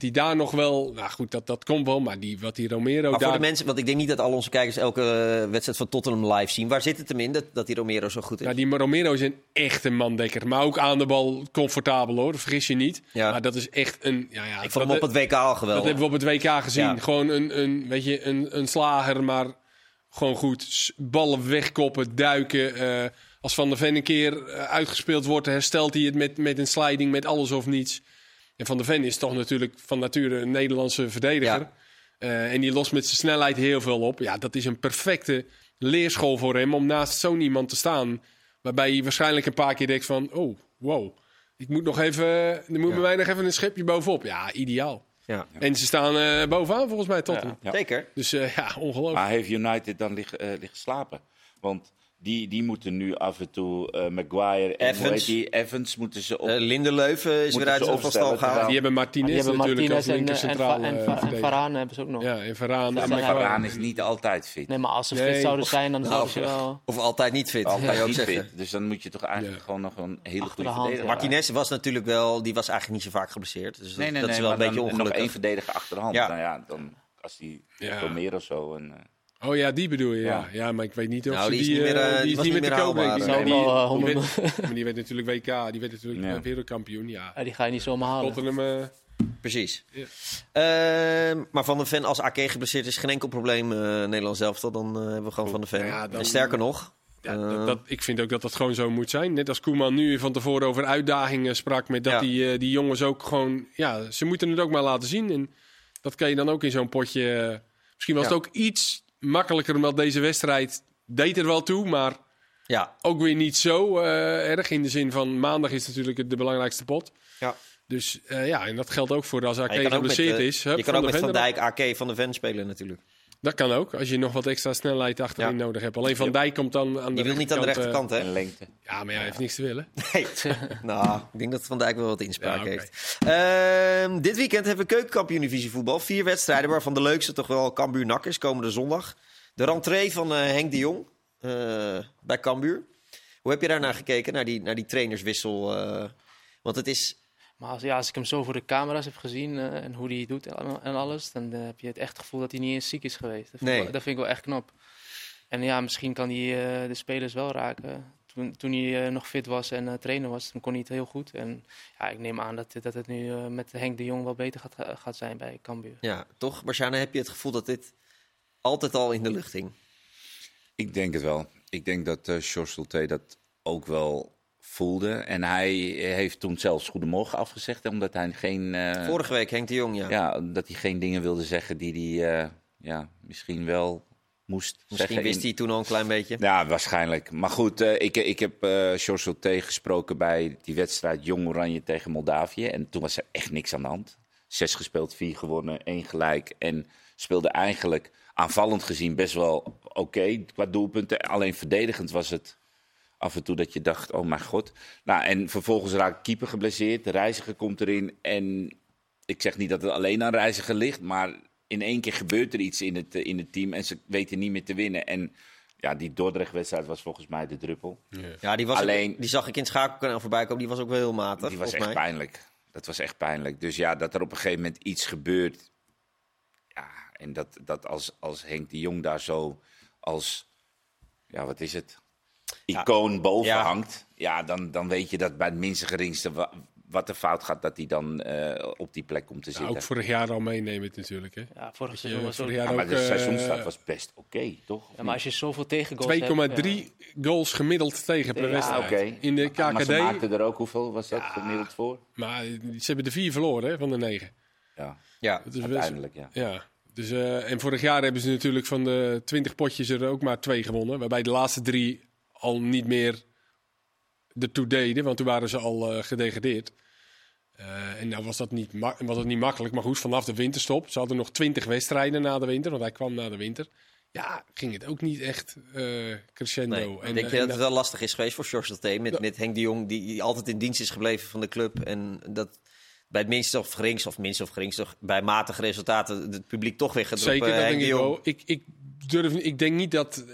[SPEAKER 5] dat Dat hij daar nog wel, nou goed, dat, dat komt wel, maar die, wat die Romero
[SPEAKER 2] Maar
[SPEAKER 5] daar...
[SPEAKER 2] voor de mensen, want ik denk niet dat al onze kijkers elke eh, wedstrijd van Tottenham live zien. Waar zit het hem in dat, dat die Romero zo goed is?
[SPEAKER 5] Ja, die Romero is een echte mandekker. Maar ook aan de bal comfortabel hoor, vergis je niet.
[SPEAKER 2] Ja.
[SPEAKER 5] Maar dat is echt een... Ja, ja,
[SPEAKER 2] ik vond hem op het WK al
[SPEAKER 5] Dat
[SPEAKER 2] geweldig.
[SPEAKER 5] hebben we op het WK gezien.
[SPEAKER 2] Ja.
[SPEAKER 5] Gewoon een, een, weet je, een, een slager, maar gewoon goed. Ballen wegkoppen, duiken. eh, als Van der Ven een keer eh, uitgespeeld wordt, herstelt hij het met, met een sliding, met alles of niets. En Van der Ven is toch natuurlijk van nature een Nederlandse verdediger.
[SPEAKER 2] Ja.
[SPEAKER 5] Eh, en die lost met zijn snelheid heel veel op. Ja, dat is een perfecte leerschool voor hem om naast zo'n iemand te staan. Waarbij hij waarschijnlijk een paar keer denkt van, oh, wow. Ik moet nog even, er moet bij mij nog even een schepje bovenop. Ja, ideaal.
[SPEAKER 2] Ja.
[SPEAKER 5] En ze staan eh, bovenaan volgens mij, Tottenham.
[SPEAKER 3] Ja.
[SPEAKER 2] Zeker.
[SPEAKER 5] Dus eh, ja, ongelooflijk.
[SPEAKER 3] Maar heeft United dan liggen, eh, liggen slapen? Want die, die moeten nu af en toe eh, Maguire en
[SPEAKER 2] Evans.
[SPEAKER 3] die? Evans moeten ze op.
[SPEAKER 2] Eh, Lindeleuven is weer uit van stal gehaald.
[SPEAKER 5] die hebben Martinez,
[SPEAKER 4] Die hebben
[SPEAKER 5] natuurlijk als
[SPEAKER 4] Martinez en,
[SPEAKER 5] linker
[SPEAKER 4] eh, en. Varane hebben ze ook nog.
[SPEAKER 5] Ja, en
[SPEAKER 3] ja,
[SPEAKER 5] en
[SPEAKER 3] maar. Varane is niet altijd fit.
[SPEAKER 4] Nee, maar als ze
[SPEAKER 5] Nee,
[SPEAKER 4] fit zouden
[SPEAKER 5] of-
[SPEAKER 4] zijn, dan
[SPEAKER 2] Nou,
[SPEAKER 4] zouden ze wel...
[SPEAKER 2] Of altijd niet fit,
[SPEAKER 3] Altijd
[SPEAKER 2] ook
[SPEAKER 3] niet
[SPEAKER 2] zeggen.
[SPEAKER 3] fit. Dus dan moet je toch eigenlijk
[SPEAKER 5] Ja.
[SPEAKER 3] gewoon nog een hele
[SPEAKER 4] Achter
[SPEAKER 3] goede
[SPEAKER 4] de
[SPEAKER 3] verdediger.
[SPEAKER 2] Martinez was natuurlijk wel, die was eigenlijk niet zo vaak geblesseerd. Dus
[SPEAKER 3] Nee, nee,
[SPEAKER 2] dat
[SPEAKER 3] nee,
[SPEAKER 2] is wel een beetje
[SPEAKER 3] dan nog
[SPEAKER 2] ongelukkig.
[SPEAKER 3] één verdediger achterhand. Nou ja, dan als die
[SPEAKER 5] Ja.
[SPEAKER 3] Romero zo. En, eh,
[SPEAKER 5] Oh ja, die bedoel je, ja.
[SPEAKER 3] Ja.
[SPEAKER 5] maar ik weet niet of
[SPEAKER 2] Nou,
[SPEAKER 5] ze
[SPEAKER 2] die is
[SPEAKER 5] die...
[SPEAKER 2] niet meer,
[SPEAKER 5] eh,
[SPEAKER 2] eh,
[SPEAKER 5] die
[SPEAKER 2] die
[SPEAKER 5] is niet meer te koop, denk ik.
[SPEAKER 4] eh.
[SPEAKER 5] die-
[SPEAKER 4] Zou wel, eh,
[SPEAKER 5] die
[SPEAKER 4] honderd
[SPEAKER 5] werd- Maar die werd natuurlijk WK, die werd natuurlijk
[SPEAKER 3] Ja.
[SPEAKER 5] eh, wereldkampioen. Ja,
[SPEAKER 4] Ja, die ga je niet zomaar halen.
[SPEAKER 5] Tottenham... eh,
[SPEAKER 2] Precies.
[SPEAKER 5] Ja.
[SPEAKER 2] Ehm, maar Van der Ven, als AK geblesseerd is, geen enkel probleem. eh Nederland zelf, dan eh, hebben we gewoon Van der Ven.
[SPEAKER 5] Ja, dan-
[SPEAKER 2] En sterker nog,
[SPEAKER 5] Ja,
[SPEAKER 2] Eh.
[SPEAKER 5] dat, dat- ik vind ook dat dat gewoon zo moet zijn. Net als Koeman nu van tevoren over uitdagingen sprak. Met dat
[SPEAKER 2] Ja.
[SPEAKER 5] die, eh, die jongens ook gewoon... Ja, ze moeten het ook maar laten zien. En dat kan je dan ook in zo'n potje... eh, misschien was
[SPEAKER 2] Ja.
[SPEAKER 5] het ook iets makkelijker. Omdat deze wedstrijd deed er wel toe. Maar
[SPEAKER 2] ja,
[SPEAKER 5] ook weer niet zo eh, erg. In de zin van maandag is natuurlijk de belangrijkste pot.
[SPEAKER 2] Ja.
[SPEAKER 5] Dus eh, ja, en dat geldt ook voor als AK geblesseerd
[SPEAKER 2] eh,
[SPEAKER 5] is. Hup,
[SPEAKER 2] je kan ook
[SPEAKER 5] de
[SPEAKER 2] met Van
[SPEAKER 5] Ven erop.
[SPEAKER 2] Dijk, AK, Van der Ven spelen natuurlijk.
[SPEAKER 5] Dat kan ook, als je nog wat extra snelheid achterin
[SPEAKER 2] Ja.
[SPEAKER 5] nodig hebt. Alleen Van Dijk komt dan aan de
[SPEAKER 2] Die wil niet aan de
[SPEAKER 5] rechterkant,
[SPEAKER 2] rechterkant, hè?
[SPEAKER 3] en lengte.
[SPEAKER 5] eh, ja, maar ja, hij heeft niks te willen. *laughs*
[SPEAKER 2] Nee. *laughs* nou, ik denk dat Van Dijk wel wat inspraak heeft. Ehm, dit weekend hebben we keukenkampioen-divisie voetbal. Vier wedstrijden, waarvan de leukste toch wel Cambuur-NAC is, komende zondag. De rentree van eh, Henk de Jong eh, bij Cambuur. Hoe heb je daarnaar gekeken, naar die, naar die trainerswissel? eh? want het is...
[SPEAKER 4] Maar als, ja, als ik hem zo voor de camera's heb gezien eh, en hoe hij het doet en, en alles, dan eh, heb je het echt gevoel dat hij niet eens ziek is geweest. Dat vind,
[SPEAKER 2] Nee.
[SPEAKER 4] ik, wel, dat vind ik wel echt knap. En ja, misschien kan hij eh, de spelers wel raken. Toen, toen hij nog fit was en trainer was, toen kon hij het heel goed. En ja, ik neem aan dat, dat het nu met Henk de Jong wel beter gaat, gaat zijn bij Cambuur.
[SPEAKER 2] Ja, toch? Marciana, heb je het gevoel dat dit altijd al in de lucht hing?
[SPEAKER 3] Ik denk het wel. Ik denk dat uh, Solté dat ook wel voelde. En hij heeft toen zelfs Goedemorgen afgezegd, omdat hij geen... eh,
[SPEAKER 2] Vorige week Henk de Jong, ja.
[SPEAKER 3] ja, dat hij geen dingen wilde zeggen die hij eh, ja, misschien wel moest
[SPEAKER 2] Misschien
[SPEAKER 3] zeggen.
[SPEAKER 2] wist hij toen al een klein beetje.
[SPEAKER 3] Ja, waarschijnlijk. Maar goed, eh, ik, ik heb eh George gesproken bij die wedstrijd Jong Oranje tegen Moldavië. En toen was er echt niks aan de hand. Zes gespeeld, vier gewonnen, één gelijk. En speelde eigenlijk aanvallend gezien best wel oké qua doelpunten. Alleen verdedigend was het af en toe dat je dacht, oh mijn god. Nou, en vervolgens raakt keeper geblesseerd. De reiziger komt erin. En ik zeg niet dat het alleen aan reiziger ligt, maar in één keer gebeurt er iets in het, eh, in het team en ze weten niet meer te winnen. En ja, die Dordrecht-wedstrijd was volgens mij de druppel.
[SPEAKER 2] Ja, die, was
[SPEAKER 3] Alleen-
[SPEAKER 2] ook- die zag ik in het schakelkanaal voorbij komen. Die was ook wel heel matig,
[SPEAKER 3] Die was echt
[SPEAKER 2] mij.
[SPEAKER 3] pijnlijk. Dat was echt pijnlijk. Dus ja, dat er op een gegeven moment iets gebeurt. Ja, en dat, dat als, als Henk de Jong daar zo als, ja, wat is het? Icoon boven
[SPEAKER 2] Ja.
[SPEAKER 3] hangt. Ja, dan, dan weet je dat bij het minste geringste wa- wat er fout gaat, dat hij dan eh, op die plek komt te zitten.
[SPEAKER 5] ook vorig jaar al meenemen natuurlijk. Hè.
[SPEAKER 4] Ja, vorig
[SPEAKER 5] Je,
[SPEAKER 4] seizoen was het
[SPEAKER 5] vorig
[SPEAKER 4] ook-
[SPEAKER 5] jaar
[SPEAKER 3] ja, maar
[SPEAKER 5] ook,
[SPEAKER 3] de
[SPEAKER 5] eh,
[SPEAKER 3] seizoenstart was best oké, toch?
[SPEAKER 4] Ja, maar als je zoveel tegengoals
[SPEAKER 5] 2,3
[SPEAKER 4] hebt...
[SPEAKER 5] goals gemiddeld tegen per
[SPEAKER 4] Ja,
[SPEAKER 5] wedstrijd. In de
[SPEAKER 3] Maar ze
[SPEAKER 5] KKD,
[SPEAKER 3] maakten er ook, hoeveel was dat gemiddeld voor?
[SPEAKER 5] maar ze hebben de vier verloren hè, van de negen.
[SPEAKER 3] Ja,
[SPEAKER 2] Ja,
[SPEAKER 5] best-
[SPEAKER 3] uiteindelijk, ja.
[SPEAKER 5] Ja. Dus, eh, en vorig jaar hebben ze natuurlijk van de 20 potjes er ook maar twee gewonnen. Waarbij de laatste drie al niet meer ertoe deden, want toen waren ze al eh, gedegradeerd. Eh, en nou was dat, niet was dat niet makkelijk, maar goed, vanaf de winterstop. Ze hadden nog 20 wedstrijden na de winter, want hij kwam na de winter. Ja, ging het ook niet echt eh, crescendo.
[SPEAKER 2] nee.
[SPEAKER 5] En,
[SPEAKER 2] denk je
[SPEAKER 5] en
[SPEAKER 2] dat het wel lastig is geweest voor George Salté met, met Henk de Jong, die, altijd in dienst is gebleven van de club. En dat bij het minste of geringste, of minste of geringste, bij matige resultaten, het publiek toch weer gaat
[SPEAKER 5] Zeker, dat denk
[SPEAKER 2] de
[SPEAKER 5] ik wel. Ik, ik, durf, ik denk niet dat...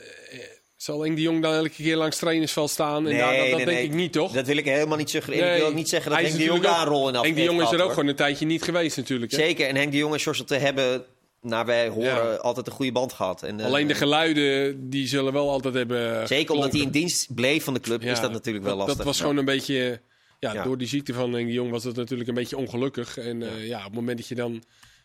[SPEAKER 5] eh, Zal Henk de Jong dan elke keer langs trainersveld staan? En daar, dat dat
[SPEAKER 2] nee,
[SPEAKER 5] denk
[SPEAKER 2] nee.
[SPEAKER 5] ik niet, toch?
[SPEAKER 2] Dat wil ik helemaal niet suggereren. Ik
[SPEAKER 5] Nee.
[SPEAKER 2] wil ook niet zeggen dat Henk de Jong de
[SPEAKER 5] natuurlijk
[SPEAKER 2] aanrol in
[SPEAKER 5] Henk de Jong is er ook gewoon een tijdje niet geweest natuurlijk. Hè?
[SPEAKER 2] Zeker, en Henk de Jong en te hebben, naar wij horen,
[SPEAKER 5] Ja.
[SPEAKER 2] altijd een goede band gehad. En, eh,
[SPEAKER 5] Alleen de geluiden, die zullen wel altijd hebben
[SPEAKER 2] Zeker omdat hij in dienst bleef van de club,
[SPEAKER 5] Ja,
[SPEAKER 2] is dat natuurlijk wel lastig.
[SPEAKER 5] Dat was gewoon een beetje... Ja, door die ziekte van Henk de Jong was dat natuurlijk een beetje ongelukkig. En eh, ja, op het moment dat je dan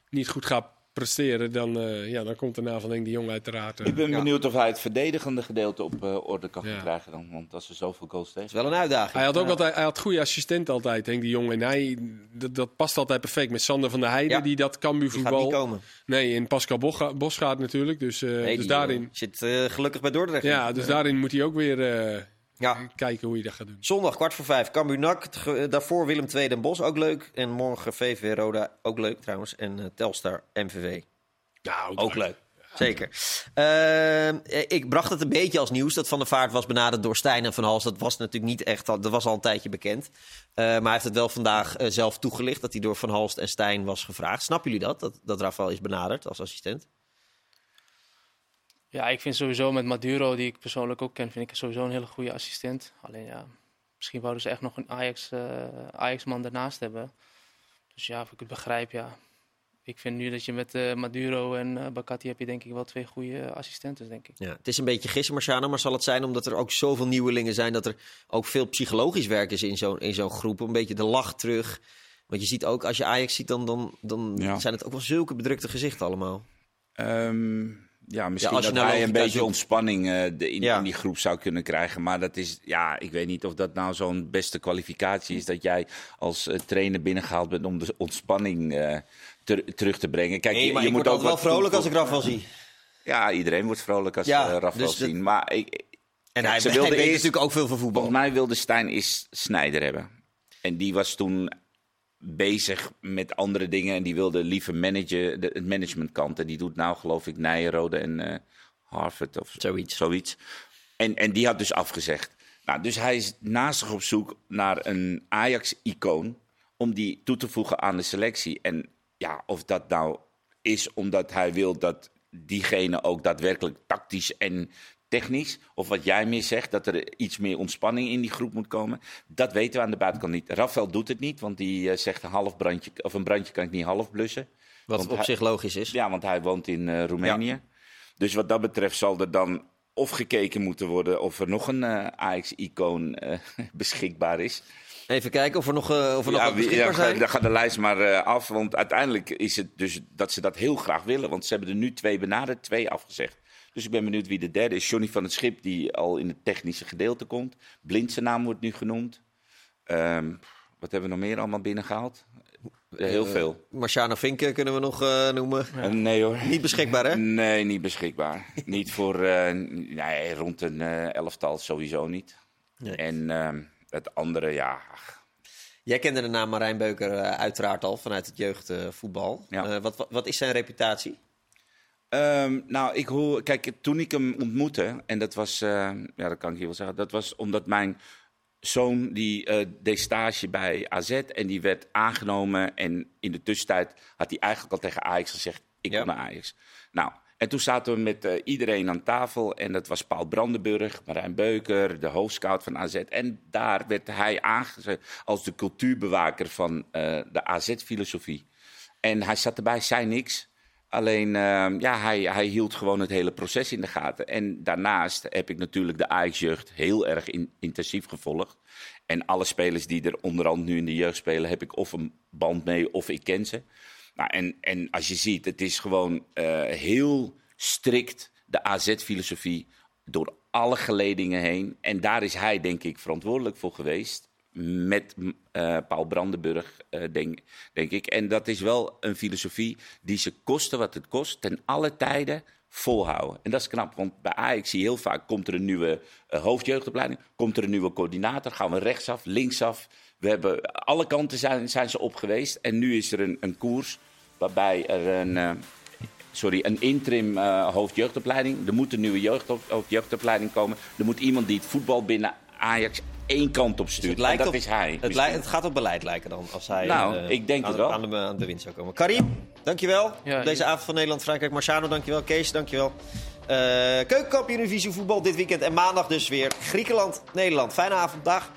[SPEAKER 5] niet goed gaat presteren, dan, eh, ja, dan komt daarna van Henk de Jong uiteraard. eh,
[SPEAKER 3] Ik ben
[SPEAKER 2] Ja.
[SPEAKER 3] benieuwd of hij het verdedigende gedeelte op eh, orde kan
[SPEAKER 5] Ja.
[SPEAKER 3] krijgen. Dan, want als er zoveel goals tegen.
[SPEAKER 2] Dat is wel een uitdaging.
[SPEAKER 5] Hij had ook altijd, hij had goede assistent altijd, Henk de Jong. En hij, dat, dat past altijd perfect met Sander van der Heijden,
[SPEAKER 2] Ja.
[SPEAKER 5] die dat Cambuur
[SPEAKER 2] Die niet
[SPEAKER 5] voetbal...
[SPEAKER 2] komen.
[SPEAKER 5] Nee, en Pascal Bosga- Bosgaard natuurlijk. Dus, eh,
[SPEAKER 2] Nee,
[SPEAKER 5] dus
[SPEAKER 2] die,
[SPEAKER 5] daarin,
[SPEAKER 2] zit gelukkig bij Dordrecht.
[SPEAKER 5] ja, dus daarin moet hij ook weer eh,
[SPEAKER 2] Ja.
[SPEAKER 5] kijken hoe je dat gaat doen.
[SPEAKER 2] Zondag kwart voor vijf, Cambuur NAC. Ge- Daarvoor Willem II Den Bosch, ook leuk. En morgen VV Roda, ook leuk trouwens. En eh, Telstar MVV,
[SPEAKER 5] Ja,
[SPEAKER 2] ook leuk. Zeker. Eh, ik bracht het een beetje als nieuws dat Van der Vaart was benaderd door Stijn en Van Hals. Dat was natuurlijk niet echt, dat was al een tijdje bekend. Eh, maar hij heeft het wel vandaag eh, zelf toegelicht dat hij door Van Halst en Stijn was gevraagd. Snappen jullie dat? Dat, dat Rafael is benaderd als assistent?
[SPEAKER 4] Ja, ik vind sowieso met Maduro, die ik persoonlijk ook ken, vind ik sowieso een hele goede assistent. Alleen ja, misschien wouden ze echt nog een Ajax, eh, Ajax-man daarnaast hebben. Dus ja, of ik het begrijp, ja. Ik vind nu dat je met eh, Maduro en eh Bakati heb je denk ik wel twee goede assistenten, denk ik.
[SPEAKER 2] Ja, het is een beetje gissen, Marciano, maar zal het zijn omdat er ook zoveel nieuwelingen zijn... dat er ook veel psychologisch werk is in zo'n in zo'n groep? Een beetje de lach terug. Want je ziet ook, als je Ajax ziet, dan, dan, dan
[SPEAKER 3] Ja.
[SPEAKER 2] zijn het ook wel zulke bedrukte gezichten allemaal.
[SPEAKER 3] Ehm, ja, misschien dat
[SPEAKER 2] nou
[SPEAKER 3] hij een beetje ontspanning eh, de, in,
[SPEAKER 2] Ja.
[SPEAKER 3] in die groep zou kunnen krijgen. Maar dat is, ja, ik weet niet of dat nou zo'n beste kwalificatie is. Dat jij als eh, trainer binnengehaald bent om de ontspanning eh, ter- terug te brengen. Kijk,
[SPEAKER 2] Nee,
[SPEAKER 3] je,
[SPEAKER 2] ik
[SPEAKER 3] moet ook
[SPEAKER 2] wel vrolijk als ik. Rafael zie.
[SPEAKER 3] Ja, iedereen wordt vrolijk als
[SPEAKER 2] Ja,
[SPEAKER 3] ja, Rafael
[SPEAKER 2] dus dat-
[SPEAKER 3] zien. Maar ik,
[SPEAKER 2] En hij,
[SPEAKER 3] ze *laughs*
[SPEAKER 2] hij
[SPEAKER 3] wilden
[SPEAKER 2] weet
[SPEAKER 3] eerst-
[SPEAKER 2] natuurlijk ook veel van voetbal.
[SPEAKER 3] Volgens mij wilde Stijn is Snijder hebben. En die was toen bezig met andere dingen. En die wilde liever managen, de, het managementkant. En die doet nou geloof ik Nijenrode en eh, Harvard of
[SPEAKER 2] Zoiets.
[SPEAKER 3] zoiets. En, en die had dus afgezegd. Nou, dus hij is naast zich op zoek naar een Ajax-icoon. Om die toe te voegen aan de selectie. En ja, of dat nou is omdat hij wil dat diegene ook daadwerkelijk tactisch en technisch, of wat jij meer zegt, dat er iets meer ontspanning in die groep moet komen, dat weten we aan de buitenkant niet. Rafael doet het niet, want die eh, zegt een half brandje, of een brandje kan ik niet half blussen.
[SPEAKER 2] Wat
[SPEAKER 3] Want
[SPEAKER 2] op
[SPEAKER 3] hij-
[SPEAKER 2] zich logisch is.
[SPEAKER 3] Ja, want hij woont in eh, Roemenië. Dus wat dat betreft zal er dan of gekeken moeten worden of er nog een eh, Ajax-icoon *laughs* beschikbaar is.
[SPEAKER 2] Even kijken of er nog, eh, of er nog
[SPEAKER 3] Ja,
[SPEAKER 2] beschikbaar
[SPEAKER 3] ja,
[SPEAKER 2] zijn.
[SPEAKER 3] dan gaat de lijst maar af. Want uiteindelijk is het dus dat ze dat heel graag willen. Want ze hebben er nu twee benaderd, twee afgezegd. Dus ik ben benieuwd wie de derde is. Johnny van het Schip, die al in het technische gedeelte komt. Blind zijn naam wordt nu genoemd. Ehm, wat hebben we nog meer allemaal binnengehaald? Eh, heel veel.
[SPEAKER 2] Marciano Vinken kunnen we nog eh, noemen.
[SPEAKER 3] Eh, nee hoor.
[SPEAKER 2] Niet beschikbaar, hè?
[SPEAKER 3] Nee, niet beschikbaar. *laughs* niet voor eh, nee, rond een eh, elftal sowieso niet.
[SPEAKER 2] Nee.
[SPEAKER 3] En ehm, het andere, ja.
[SPEAKER 2] Jij kende de naam Marijn Beuker eh, uiteraard al vanuit het jeugdvoetbal.
[SPEAKER 3] Ja.
[SPEAKER 2] Eh, wat, wat, wat is zijn reputatie?
[SPEAKER 3] Ehm, nou, ik hoor, kijk, toen ik hem ontmoette, en dat was, eh, ja, dat kan ik je wel zeggen, dat was omdat mijn zoon die eh, deed stage bij AZ en die werd aangenomen. En in de tussentijd had hij eigenlijk al tegen Ajax gezegd: ik
[SPEAKER 2] Ja.
[SPEAKER 3] wil naar Ajax. Nou, en toen zaten we met eh, iedereen aan tafel en dat was Paul Brandenburg, Marijn Beuker, de hoofdscout van AZ. En daar werd hij aangezet als de cultuurbewaker van de AZ-filosofie. En hij zat erbij, zei niks. Alleen, ehm, ja, hij, hij hield gewoon het hele proces in de gaten. En daarnaast heb ik natuurlijk de Ajax-jeugd heel erg in- intensief gevolgd. En alle spelers die er onderhand nu in de jeugd spelen, heb ik of een band mee of ik ken ze. Nou, en, en als je ziet, het is gewoon eh, heel strikt de AZ-filosofie door alle geledingen heen. En daar is hij, denk ik, verantwoordelijk voor geweest. Met eh, Paul Brandenburg, eh, denk, denk ik. En dat is wel een filosofie die ze kosten wat het kost, ten alle tijden volhouden. En dat is knap, want bij Ajax zie heel vaak... komt er een nieuwe eh, hoofdjeugdopleiding, komt er een nieuwe coördinator... gaan we rechtsaf, linksaf. We hebben, alle kanten zijn, zijn ze op geweest. En nu is er een, een koers waarbij er een... sorry, een interim hoofdjeugdopleiding. Er moet een nieuwe jeugd, hoofdjeugdopleiding komen. Er moet iemand die het voetbal binnen Ajax één kant op stuurt. en dat
[SPEAKER 2] op,
[SPEAKER 3] is hij.
[SPEAKER 2] Het, het gaat op beleid lijken dan, als hij
[SPEAKER 3] Nou,
[SPEAKER 2] eh,
[SPEAKER 3] ik denk
[SPEAKER 2] aan,
[SPEAKER 3] het wel.
[SPEAKER 2] Aan, de, aan de wind zou komen. Karim, dankjewel.
[SPEAKER 4] Ja,
[SPEAKER 2] deze
[SPEAKER 4] ja.
[SPEAKER 2] avond van Nederland-Frankrijk. Marciano, dankjewel. Kees, dankjewel. Uh, keukenkampioen divisie voetbal dit weekend. En maandag dus weer Griekenland, Nederland. Fijne avond, dag.